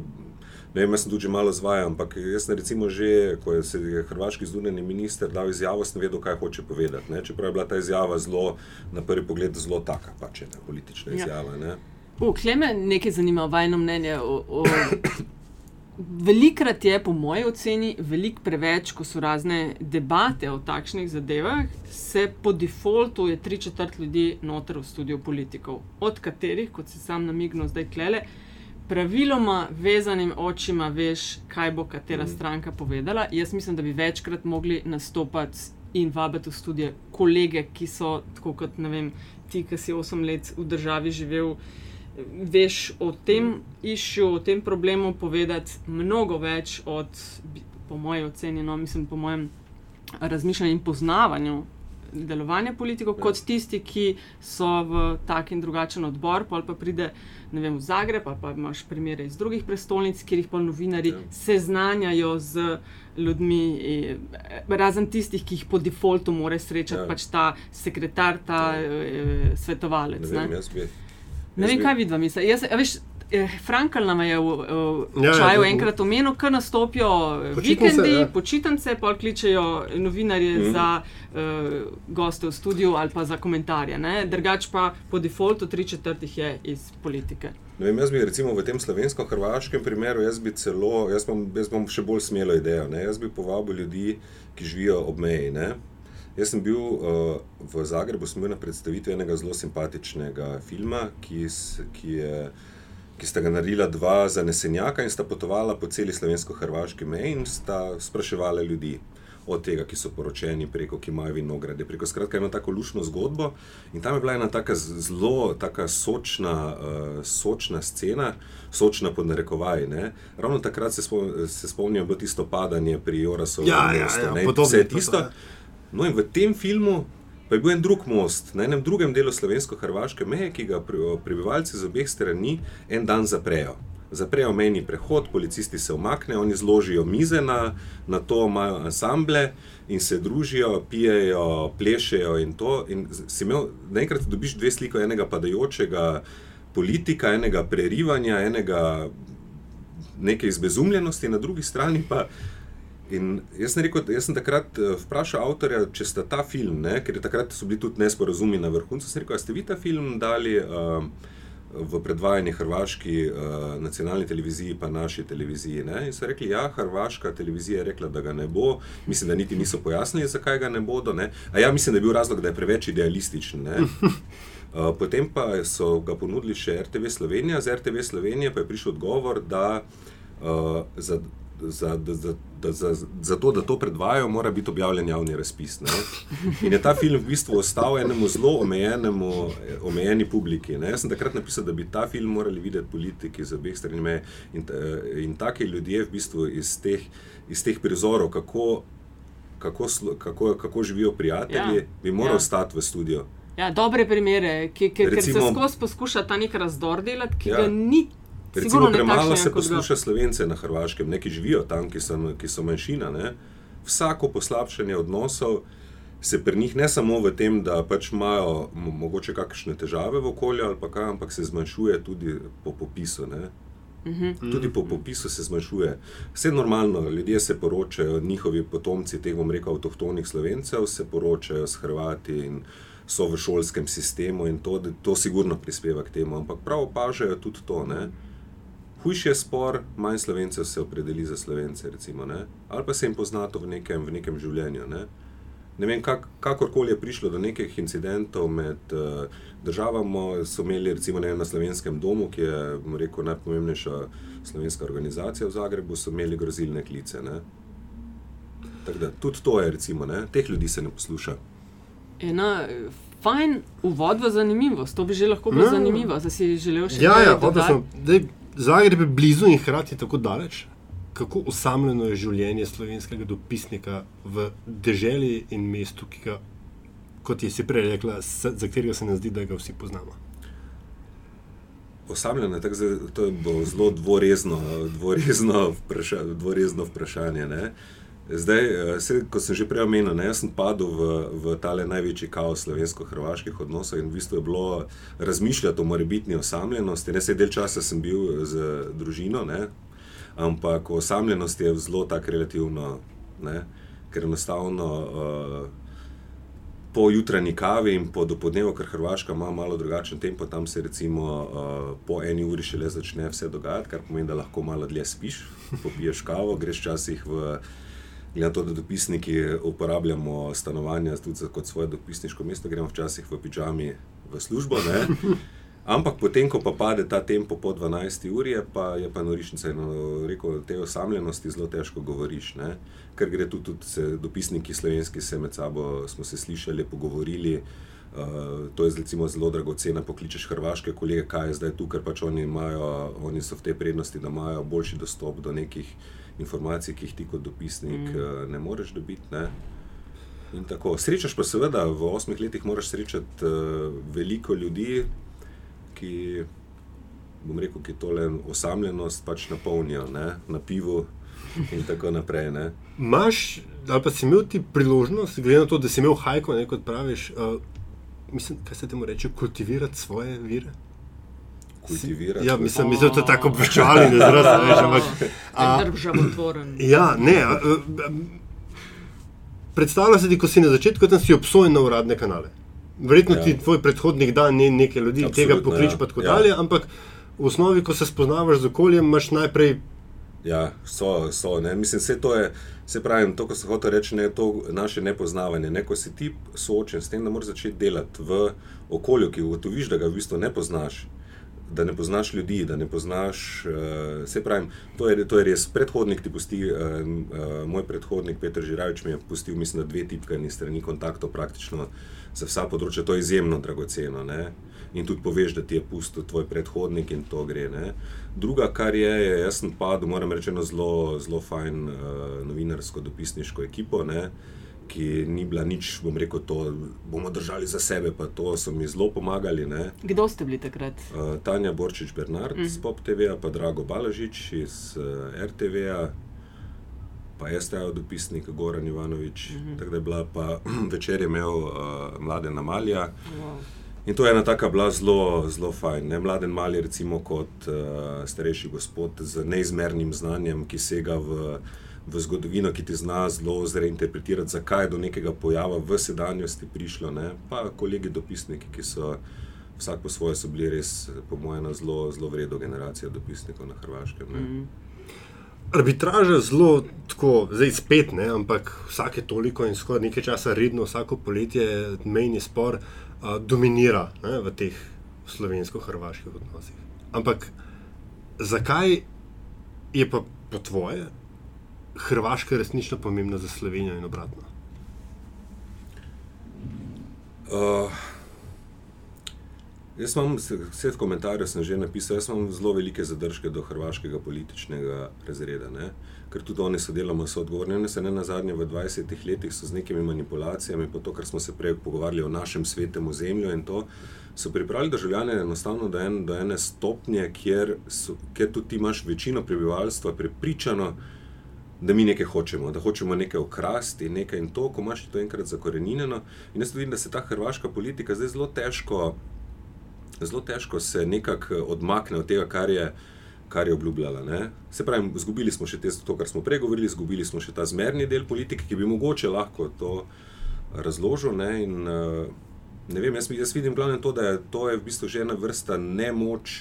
Speaker 3: Ne vem, jaz sem tudi malo zvajal, ampak jaz sem recimo že, ko je, se je hrvaški zunanji minister dal izjavo, sem vedel, kaj hoče povedati. Ne. Čeprav je bila ta izjava zelo, na prvi pogled, zelo taka, pač ena politična
Speaker 2: Ja.
Speaker 3: izjava. Ne.
Speaker 2: Uh, Kleme, nekaj zanima vajno mnenje. O, o, velikrat je, po moji oceni, veliko preveč, ko so razne debate o takšnih zadevah, se po defaultu je tri četrt ljudi noter v studiu politikov, od katerih, kot si sam namignil zdaj klele. Praviloma vezanim očima veš, kaj bo katera
Speaker 3: Mhm.
Speaker 2: stranka povedala. Jaz mislim, da bi večkrat mogli nastopati in vabiti v studije kolege, ki so, tako kot vem, ti, ki si 8 let v državi živel, veš o tem išju, o tem problemu povedati mnogo več od, po moji oceni, no, mislim, po mojem razmišljanju in poznavanju delovanja politikov,
Speaker 3: Ja.
Speaker 2: kot tisti, ki so v tak in drugačen odbor, pol pa pride ne vem, v Zagreb, ali pa imaš primere iz drugih prestolnic, kjer jih pa novinari
Speaker 3: Ja.
Speaker 2: seznanjajo z ljudmi, eh, razen tistih, ki jih po defaultu mora srečati,
Speaker 3: Ja.
Speaker 2: pač ta sekretar, ta
Speaker 3: Ja.
Speaker 2: eh, svetovalec.
Speaker 3: Ne
Speaker 2: Ne?
Speaker 3: vem, jaz bi.
Speaker 2: Ne
Speaker 3: jaz
Speaker 2: vem,
Speaker 3: bi-
Speaker 2: kaj vidva misli. Jaz, veš, Frankl nam je v, v
Speaker 1: Ja, ja,
Speaker 2: čaju
Speaker 1: to-
Speaker 2: enkrat omenil, ko nastopijo eh,
Speaker 1: Počitnice,
Speaker 2: vikendi,
Speaker 1: ja.
Speaker 2: počitnice, pa kličejo novinarje
Speaker 3: Mhm.
Speaker 2: za uh, goste v studiu ali pa za komentarje. ne. Drugač pa po defaultu tri četrtih je iz politike.
Speaker 3: Ne Vem, jaz bi recimo v tem slovensko-hrvaškem primeru, jaz bi celo, jaz bom, jaz bom še bolj smelo idejo. Ne? Jaz bi povabil ljudi, ki živijo ob meji. Ne? Jaz sem bil uh, v Zagrebu, sem bil na predstavitvi enega zelo simpatičnega filma, ki, ki je ki sta ga naredila dva zanesenjaka in sta potovala po celi slovensko-hrvaški meji in sta spraševala ljudi od tega, ki so poročeni, preko ki imajo vinograde. Preko skratka, ima tako lušno zgodbo. In tam je bila ena tako zelo taka sočna, uh, sočna scena, sočna pod narekovaj. Ne? Ravno takrat se, spom se spomnim, da je tisto padanje pri Jorasu.
Speaker 1: Ja, ja, ja,
Speaker 3: vse je tisto. No, in v tem filmu. Pa je bil en drug most na enem drugem delu slovensko-hrvaške meje, ki ga prebivalci z obeh strani en dan zaprejo zaprejo meni prehod, policisti se umaknejo, oni zložijo mize na, na to, imajo ansamble in se družijo, pijejo, plešejo in to. In si imel, naenkrat dobiš dve sliki enega padajočega politika, enega prerivanja, enega neke izbezumljenosti, na drugi strani pa. In jaz sem, rekel, jaz sem takrat eh, vprašal avtorja, če sta ta film, ne, ker takrat so bili tudi nesporazumi na vrhuncu. Sem rekel, ste vi ta film dali uh, v predvajanju Hrvaški uh, nacionalni televiziji, pa naši televiziji. Ne? In so rekli, ja, Hrvaška televizija je rekla, da ga ne bo. Mislim, da niti niso pojasnili, zakaj ga ne bodo. Ne? A ja, mislim, da je bil razlog, da je preveč idealističen. Uh, potem pa so ga ponudili še RTV Slovenija, z RTV Slovenije pa je prišel odgovor, da uh, za za, da, za, da, za, za to, da to predvajajo, mora biti objavljen javni razpis. Ne? In je ta film v bistvu ostal enemu zelo omejenemu, omejeni publiki. Ne? Jaz sem takrat napisal, da bi ta film morali videti politiki z obeh strani meje in, in take ljudje v bistvu iz teh, iz teh prizorov, kako, kako, kako, kako živijo prijatelji, ja. bi moral ja. stati v studiu.
Speaker 2: Ja, dobre primere, ki, ki, Recimo, ker se skozi poskuša ta nek razdor delati, ki ja. ga ni
Speaker 3: Recimo, premalo se posluša slovence na Hrvaškem, neki živijo tam, ki so, ki so manjšina. Ne? Vsako poslabšanje odnosov se pri njih ne samo v tem, da pač imajo mogoče kakšne težave v okolju, kaj, ampak se zmanjšuje tudi po popisu. Ne? Mhm. Tudi po popisu se zmanjšuje. Vse normalno, ljudje se poročajo, njihovi potomci teh, bom rekel, avtohtonih slovencev se poročajo s Hrvati in so v šolskem sistemu in to, to sigurno prispeva k temu. Ampak prav opažajo tudi to. Ne? Hujši je spor, manj slovencev se opredeli za slovence, recimo, ali pa se jim pozna to v nekem, v nekem življenju. Ne? Ne vem, kak, kakorkoli je prišlo do nekih incidentov med uh, državami, so imeli recimo ne, na slovenskem domu, ki je rekel, najpomembnejša slovenska organizacija v Zagrebu, so imeli grozilne klice. Da, tudi to je, recimo, ne? teh ljudi se ne posluša.
Speaker 2: Ena, fajn uvod v zanimivost, to bi že lahko bilo no. zanimivo, da si želel še
Speaker 1: nekaj. Ja, ja, sem, Zagreb je blizu in hkrati tako daleč. Kako usamljeno je življenje slovenskega dopisnika v deželi in mestu, ki ga, kot je si prej rekla, za katerega se ne zdi, da ga vsi poznamo?
Speaker 3: Osamljeno je tako, to je zelo dvorezno, dvorezno, vpraša, dvorezno vprašanje. Ne? Zdaj, eh, se, kot sem že prej omenil, ne, sem padel v, v tale največji kaos slovensko-hrvaških odnosov in v bistvu je bilo razmišljati o morebitni osamljenosti. Ne, del časa sem bil z družino, ne, ampak osamljenost je zelo tako relativno, ne, ker enostavno uh, po jutranji kavi in po dopodnevu, ker Hrvaška ima malo drugačen tempo, tam se recimo uh, po eni uri šele začne vse dogajati, kar pomeni, da lahko malo dlje spiš, popiješ kavo, greš časih v glede na to, da dopisniki uporabljamo stanovanja tudi kot svoje dopisniško mesto, gremo včasih v pižami v službo. Ne? Ampak potem, ko pa pade ta tempo po 12 uri, je pa, je pa norišnica. No, rekel, te osamljenosti zelo težko govoriš, ne? ker gre tudi, tudi se, dopisniki slovenski se med sabo, smo se slišali, pogovorili. Uh, to je recimo zelo dragocena, pokličeš hrvaške kolege, kaj je zdaj tu, ker pač oni, imajo, oni so v tej prednosti, da imajo boljši dostop do nekih uh, informacij, ki jih ti kot dopisnik mm. Eh, ne moreš dobiti. Ne? Srečaš pa seveda v osmih letih, moraš srečati uh, veliko ljudi, ki, bom rekel, ki tole osamljenost pač napolnijo ne? na pivu in tako naprej.
Speaker 1: Máš, ali pa si imel ti priložnost, glede na to, da si imel hajko, ne, kot praviš, uh, mislim, kaj se temu reče, kultivirati svoje vire?
Speaker 3: Kultivirati.
Speaker 1: Ja, mislim, da to tako obveščali, da je zelo
Speaker 2: zelo životvoren.
Speaker 1: Ja, ne. Predstavljaj si, ko si na začetku tam si obsojen na uradne kanale. Verjetno ja. ti tvoj predhodnik dan ni nekaj ljudi, Absolutno, tega poklič ja. pa tako ja. dalje, ampak v osnovi, ko se spoznavaš z okoljem, imaš najprej.
Speaker 3: Ja, so, so. Ne. Mislim, vse to je, se pravi, to, kar se hoče reči, ne, to naše nepoznavanje. Ne. Ko si ti soočen s tem, da moraš začeti delati v okolju, ki ugotoviš, da ga v bistvu ne poznaš, da ne poznaš ljudi, da ne poznaš. Uh, se pravi, to je, to je res. Predhodnik ti pusti, uh, uh, moj predhodnik Petr Žirajoč mi je pustil, mislim, da dve tipkani strani kontaktov praktično za vsa področja. To je izjemno dragoceno. Ne? In tudi poveš, da ti je pustil tvoj predhodnik in to gre. Ne? Druga, kar je, je, jaz sem padel, moram reči, na zelo, zelo fajn uh, novinarsko, dopisniško ekipo. Ne? Ki ni bila nič, bom rekel, to bomo držali za sebe, pa to so mi zelo pomagali. Ne.
Speaker 2: Kdo ste bili takrat?
Speaker 3: Uh, Tanja Borčič, Bernard mm. z Pop TV, pa Drago Balažič iz uh, eh, RTV. Pa je stajal dopisnik Goran Ivanovič, mm -hmm. tako da je bila pa večer imel uh, mlade Namalja. Wow. In to je ena taka bila zelo, zelo fajn. Ne? Mladen Mali, recimo kot uh, starejši gospod z neizmernim znanjem, ki sega v v zgodovino, ki ti zna zelo reinterpretirati, zakaj je do nekega pojava v sedanjosti prišlo. Ne? Pa kolegi dopisniki, ki so vsak po svoje, so bili res, po mojem, zelo, zelo vredno generacija dopisnikov na Hrvaškem. Mm.
Speaker 1: Arbitraža je zelo tako, zdaj spet, ne, ampak vsake toliko in skoraj nekaj časa, redno, vsako poletje, mejni spor uh, dominira ne, v teh slovensko-hrvaških odnosih. Ampak zakaj je pa po tvoje Hrvaška resnično pomembna za Slovenijo in obratno? Uh,
Speaker 3: jaz imam vse komentarje, sem že napisal. Jaz imam zelo velike zadržke do hrvaškega političnega razreda, ne? ker tudi oni so deloma odgovorni. Oni se ne na zadnje v 20 letih so z nekimi manipulacijami, po to, kar smo se prej pogovarjali o našem svetem ozemlju in to. So pripravili državljane enostavno do, en, do ene stopnje, kjer, so, kjer tudi imaš večino prebivalstva prepričano, mi nekaj hočemo, da hočemo nekaj okrasti, nekaj in to, ko imaš to enkrat zakorenjeno. In jaz vidim, da se ta hrvaška politika zdaj zelo težko, zelo težko se nekako odmakne od tega, kar je. Kar je obljubljala. Ne? Se pravi, izgubili smo še te, to, kar smo pregovorili, izgubili smo še ta zmerni del politike, ki bi mogoče lahko to razložil. Ne? In, ne vem, jaz, jaz vidim glavno to, da je to je v bistvu že ena vrsta nemoč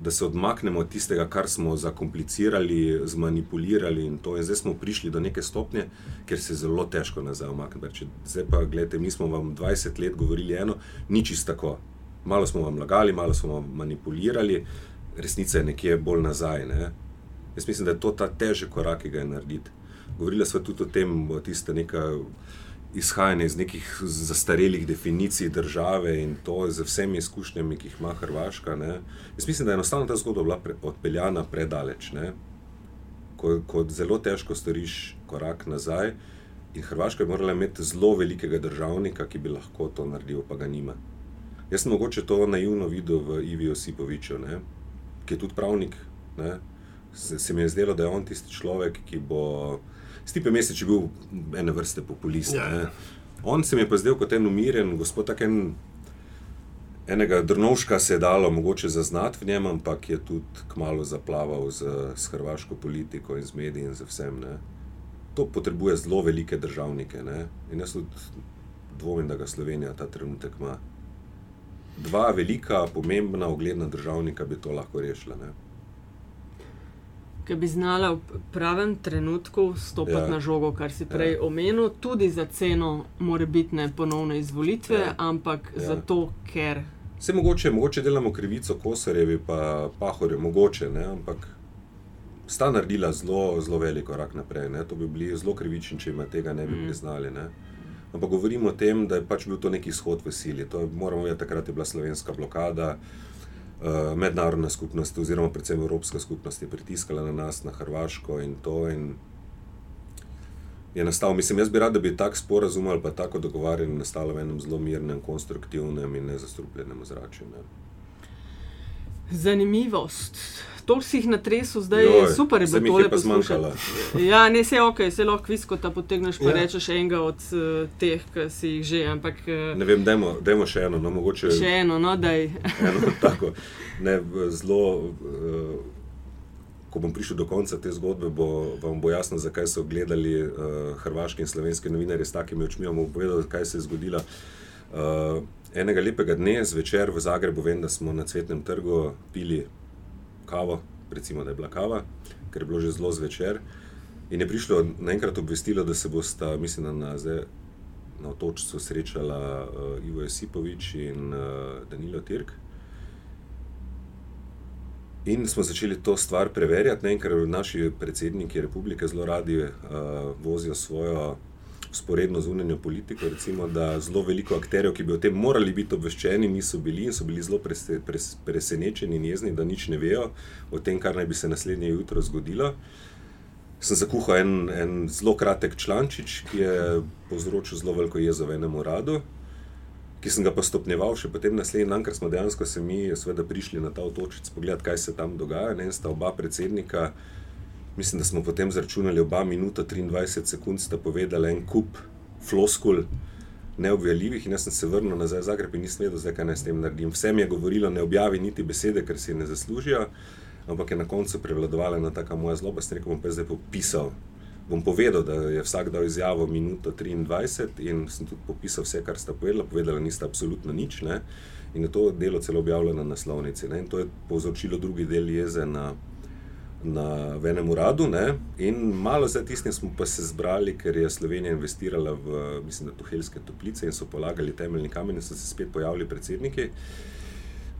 Speaker 3: da se odmaknemo od tistega, kar smo zakomplicirali, zmanipulirali in to. In zdaj smo prišli do neke stopnje, kjer se zelo težko nazaj omaknemo. Zdaj pa, gledajte, mi smo vam 20 let govorili eno, ni čisto tako. Malo smo vam lagali, malo smo vam manipulirali, resnica je nekje bolj nazaj. Ne? Jaz mislim, da je to ta težek korak, ki ga je narediti. Govorila sva tudi o tem, je tista neka izhajanje iz nekih zastarelih definicij države in to z vsemi izkušnjami, ki jih ima Hrvaška. Ne. Jaz mislim, da je enostavno ta zgodba bila pre, odpeljana predaleč. Ko, ko zelo težko storiš korak nazaj, in Hrvaška je morala imeti zelo velikega državnika, ki bi lahko to naredil, pa ga nima. Jaz sem mogoče to naivno videl v Ivi Osipoviču, ne, ki je tudi pravnik. Ne. Se, se mi je zdelo, da je on tisti človek, ki bo. Stipe Mesec je bil ene vrste populist. Ja. On se mi je pa zdel kot en umirjen, gospod, tako en, enega drnovška se je dalo mogoče zaznati v njem, ampak je tudi kmalo zaplaval z, z hrvaško politiko in z mediji in z vsem. Ne. To potrebuje zelo velike državnike. Ne. In jaz tudi dvomim, da ga Slovenija ta trenutek ima. Dva velika, pomembna, ugledna državnika bi to lahko rešila
Speaker 2: ki bi znala v pravem trenutku stopiti ja. na žogo, kar si prej ja. omenil, tudi za ceno morebitne ponovne izvolitve, ja. ampak ja. zato, ker.
Speaker 3: Vse mogoče, mogoče delamo krivico Kosarjevi, pa Pahorju, mogoče, ne? ampak sta naredila zelo, zelo velik korak naprej. Ne? To bi bili zelo krivični, če jim tega ne bi mm. priznali. Ne? Ampak govorimo o tem, da je pač bil to neki izhod v sili. To moramo vedeti, takrat je bila slovenska blokada. Eh, mednarodna skupnost, oziroma predvsem Evropska skupnost, je pritiskala na nas, na Hrvaško in to. In je nastal, mislim, jaz bi rad, da bi tak sporazum ali pa tako dogovarjanje nastalo v enem zelo mirnem, konstruktivnem in nezastrupljenem ozračju. Ne.
Speaker 2: Zanimivost. To si jih na tresu, zdaj je super, da
Speaker 3: bi to zmanjšala.
Speaker 2: Ja, ne se ok, se lahko visko ta potegneš, pa ja. rečeš enega od uh, teh, ki si jih že. Ampak, uh,
Speaker 3: ne vem, dajmo še eno, no mogoče.
Speaker 2: Še eno, no daj.
Speaker 3: eno, tako, ne, zelo, uh, ko bom prišel do konca te zgodbe, bo, vam bo jasno, zakaj so gledali uh, hrvaški in slovenski novinari s takimi očmi, bom povedal, kaj se je zgodilo. Uh, enega lepega dne zvečer v Zagrebu, vem, da smo na cvetnem trgu pili kavo, recimo, da je bila kava, ker je bilo že zelo zvečer. In je prišlo naenkrat obvestilo, da se bosta, mislim, da na, zdaj, na otočcu srečala uh, Ivo Josipovič in uh, Danilo Tirk. In smo začeli to stvar preverjati, ne, ker naši predsedniki republike zelo radi uh, vozijo svojo sporedno zunanjo politiko. Recimo, da zelo veliko akterjev, ki bi o tem morali biti obveščeni, niso bili in so bili zelo prese, pres, presenečeni in jezni, da nič ne vejo o tem, kar naj bi se naslednje jutro zgodilo. Sem zakuhal en, en zelo kratek člančič, ki je povzročil zelo veliko jezo v enem uradu ki sem ga pa stopnjeval še potem naslednji dan, ker smo dejansko se mi seveda prišli na ta otočec pogledati, kaj se tam dogaja. Ne, sta oba predsednika, mislim, da smo potem zračunali oba minuta 23 sekund, sta povedala en kup floskul. Neobveljivih, in jaz sem se vrnil nazaj v Zagreb in nisem vedel, zdaj, kaj naj s tem naredim. Vsem je govorilo, ne objavi niti besede, ker si ne zaslužijo, ampak je na koncu prevladovala ena taka moja zloba, sem rekel, bom pa zdaj popisal bom povedal, da je vsak dal izjavo minuto 23 in sem tudi popisal vse, kar sta povedala, povedala nista absolutno nič. Ne? In je to delo celo objavljeno na naslovnici. Ne? In to je povzročilo drugi del jeze na, na enem uradu. Ne? In malo za tistim smo pa se zbrali, ker je Slovenija investirala v, mislim, da tuhelske toplice in so polagali temeljni kamen in so se spet pojavili predsedniki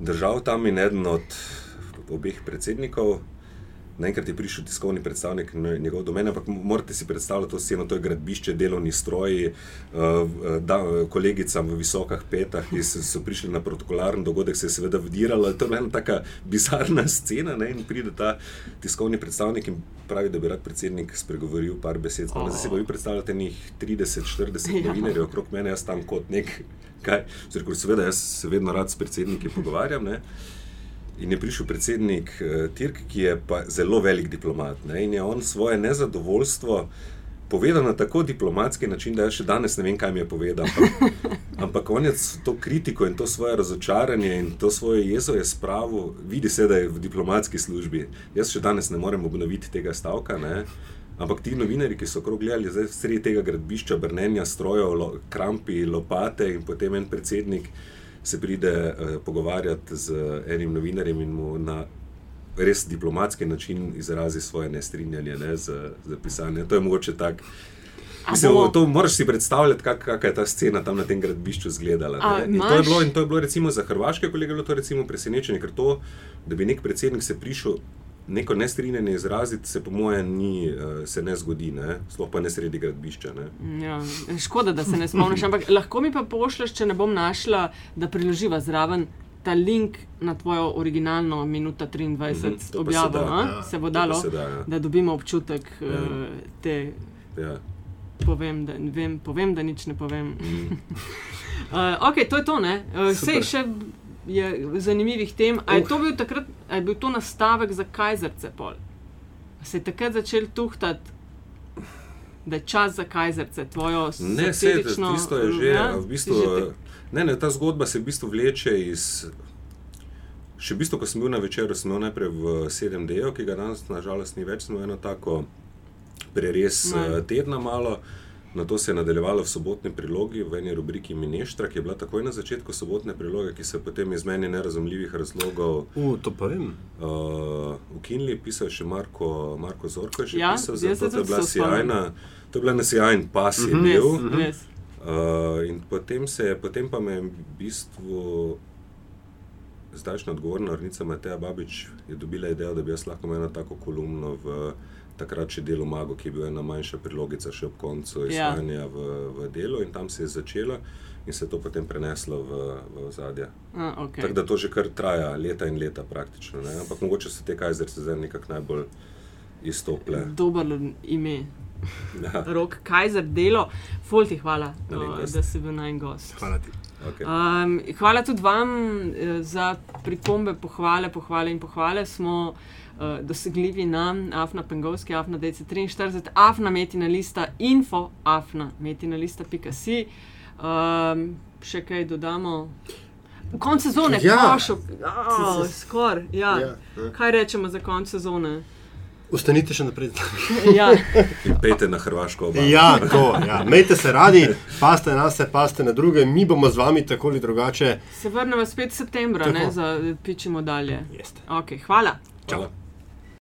Speaker 3: držav tam in eden od obeh predsednikov naenkrat je prišel tiskovni predstavnik njegov domen, ampak morate si predstavljati to sceno, to je gradbišče, delovni stroji, eh, da, kolegicam v visokih petah, ki so, prišli na protokolaren dogodek, se je seveda vdiralo, to je ena taka bizarna scena ne? in pride ta tiskovni predstavnik in pravi, da bi rad predsednik spregovoril par besed. Oh. Zdaj si pa vi predstavljate njih 30-40 ja. novinarjev okrog mene, jaz tam kot nek, kaj, seveda jaz se vedno rad s predsedniki pogovarjam. Ne? In je prišel predsednik uh, Tirk, ki je pa zelo velik diplomat. Ne? In je on svoje nezadovoljstvo povedal na tako diplomatski način, da jaz še danes ne vem, kaj mi je povedal. Ampak, ampak on je to kritiko in to svoje razočaranje in to svoje jezo je spravil, vidi se, da je v diplomatski službi. Jaz še danes ne morem obnoviti tega stavka. Ne? Ampak ti novinari, ki so okrog gledali, zdaj sredi tega gradbišča, brnenja strojev, lo, krampi, lopate in potem en predsednik se pride uh, pogovarjati z enim novinarjem in mu na res diplomatski način izrazi svoje nestrinjanje ne, z, z pisanjem. To je mogoče tako. Mislim, to moraš si predstavljati, kak, kakšna je ta scena tam na tem gradbišču izgledala. In to je bilo, in to je bilo recimo za hrvaške kolege, bilo to recimo presenečenje, ker to, da bi nek predsednik se prišel neko nestrinjanje izraziti, se po mojem ni, eh, se ne zgodi, ne? sploh pa ne sredi gradbišča. Ne?
Speaker 2: Ja, škoda, da se ne spomniš, ampak lahko mi pa pošleš, če ne bom našla, da priloživa zraven. Ta link na tvojo originalno minuto 23 mm -hmm, objavo, se, da, ja, se bo dalo, se da, ja. da dobimo občutek ja. uh, te. Ja. Povem da, vem, povem, da nič ne povem. Mm. uh, ok, to je to. Uh, Sej še je zanimivih tem. Ali je to bil takrat, ali je bil to nastavek za Kajzerce? Pol? Se je takrat začel tuhtati, da je čas za Kajzerce, tvojo srce?
Speaker 3: Ne, se je to je že. Ja? V bistvu, že ne, ne, ta zgodba se v bistvu vleče iz. Še v bistvu, ko sem bil na večeru, sem bil najprej v 7D, ki ga danes nažalost ni več, sem imel eno tako prerez ne. tedna malo. Na to se je nadaljevalo v sobotni prilogi, v eni rubriki Mineštra, ki je bila takoj na začetku sobotne priloge, ki se je potem iz meni nerazumljivih razlogov
Speaker 1: uh,
Speaker 3: ukinili. Pisal je še Marko, Marko Zorko, že ja, pisal, zato to je bila sjajna. To je bila nesjajen pas, je mm -hmm. bil. Mm -hmm. uh, in potem, se, potem pa me je v bistvu zdajšnja odgovorna urnica Mateja Babič dobila idejo, da bi jaz lahko imel eno tako kolumno v takrat še delo Mago, ki je bil ena manjša prilogica, še ob koncu izvajanja ja. v, v delu in tam se je začela. In se je to potem preneslo v, v zadje.
Speaker 2: Okay.
Speaker 3: Tako da to že kar traja leta in leta, praktično. Ne? Ampak mogoče so te kajzerce zdaj nekako najbolj izstople.
Speaker 2: Dober ime. Ja. Rok kajzer delo, fulti hvala, o, da si bil naj gost.
Speaker 1: Hvala ti.
Speaker 3: Okay. Um,
Speaker 2: hvala tudi vam eh, za pripombe, pohvale, pohvale in pohvale. Smo uh, dosegljivi na Afna Pengovski, Afna DC43, Afna Metina lista, info, Afna Metina lista, pika si. Um, še kaj dodamo? Konec sezone,
Speaker 1: ja.
Speaker 2: oh, skoraj. Ja. Ja. Kaj rečemo za konec sezone?
Speaker 1: Ostanite še naprej.
Speaker 2: ja.
Speaker 3: Pejte na Hrvaško.
Speaker 1: Ja, to, ja. Mejte se radi, paste na se, paste na druge, mi bomo z vami tako ali drugače.
Speaker 2: Se vrnemo spet v septembra, ne, za pičemo dalje.
Speaker 1: Jeste.
Speaker 2: Okay, hvala.
Speaker 3: Čau. hvala.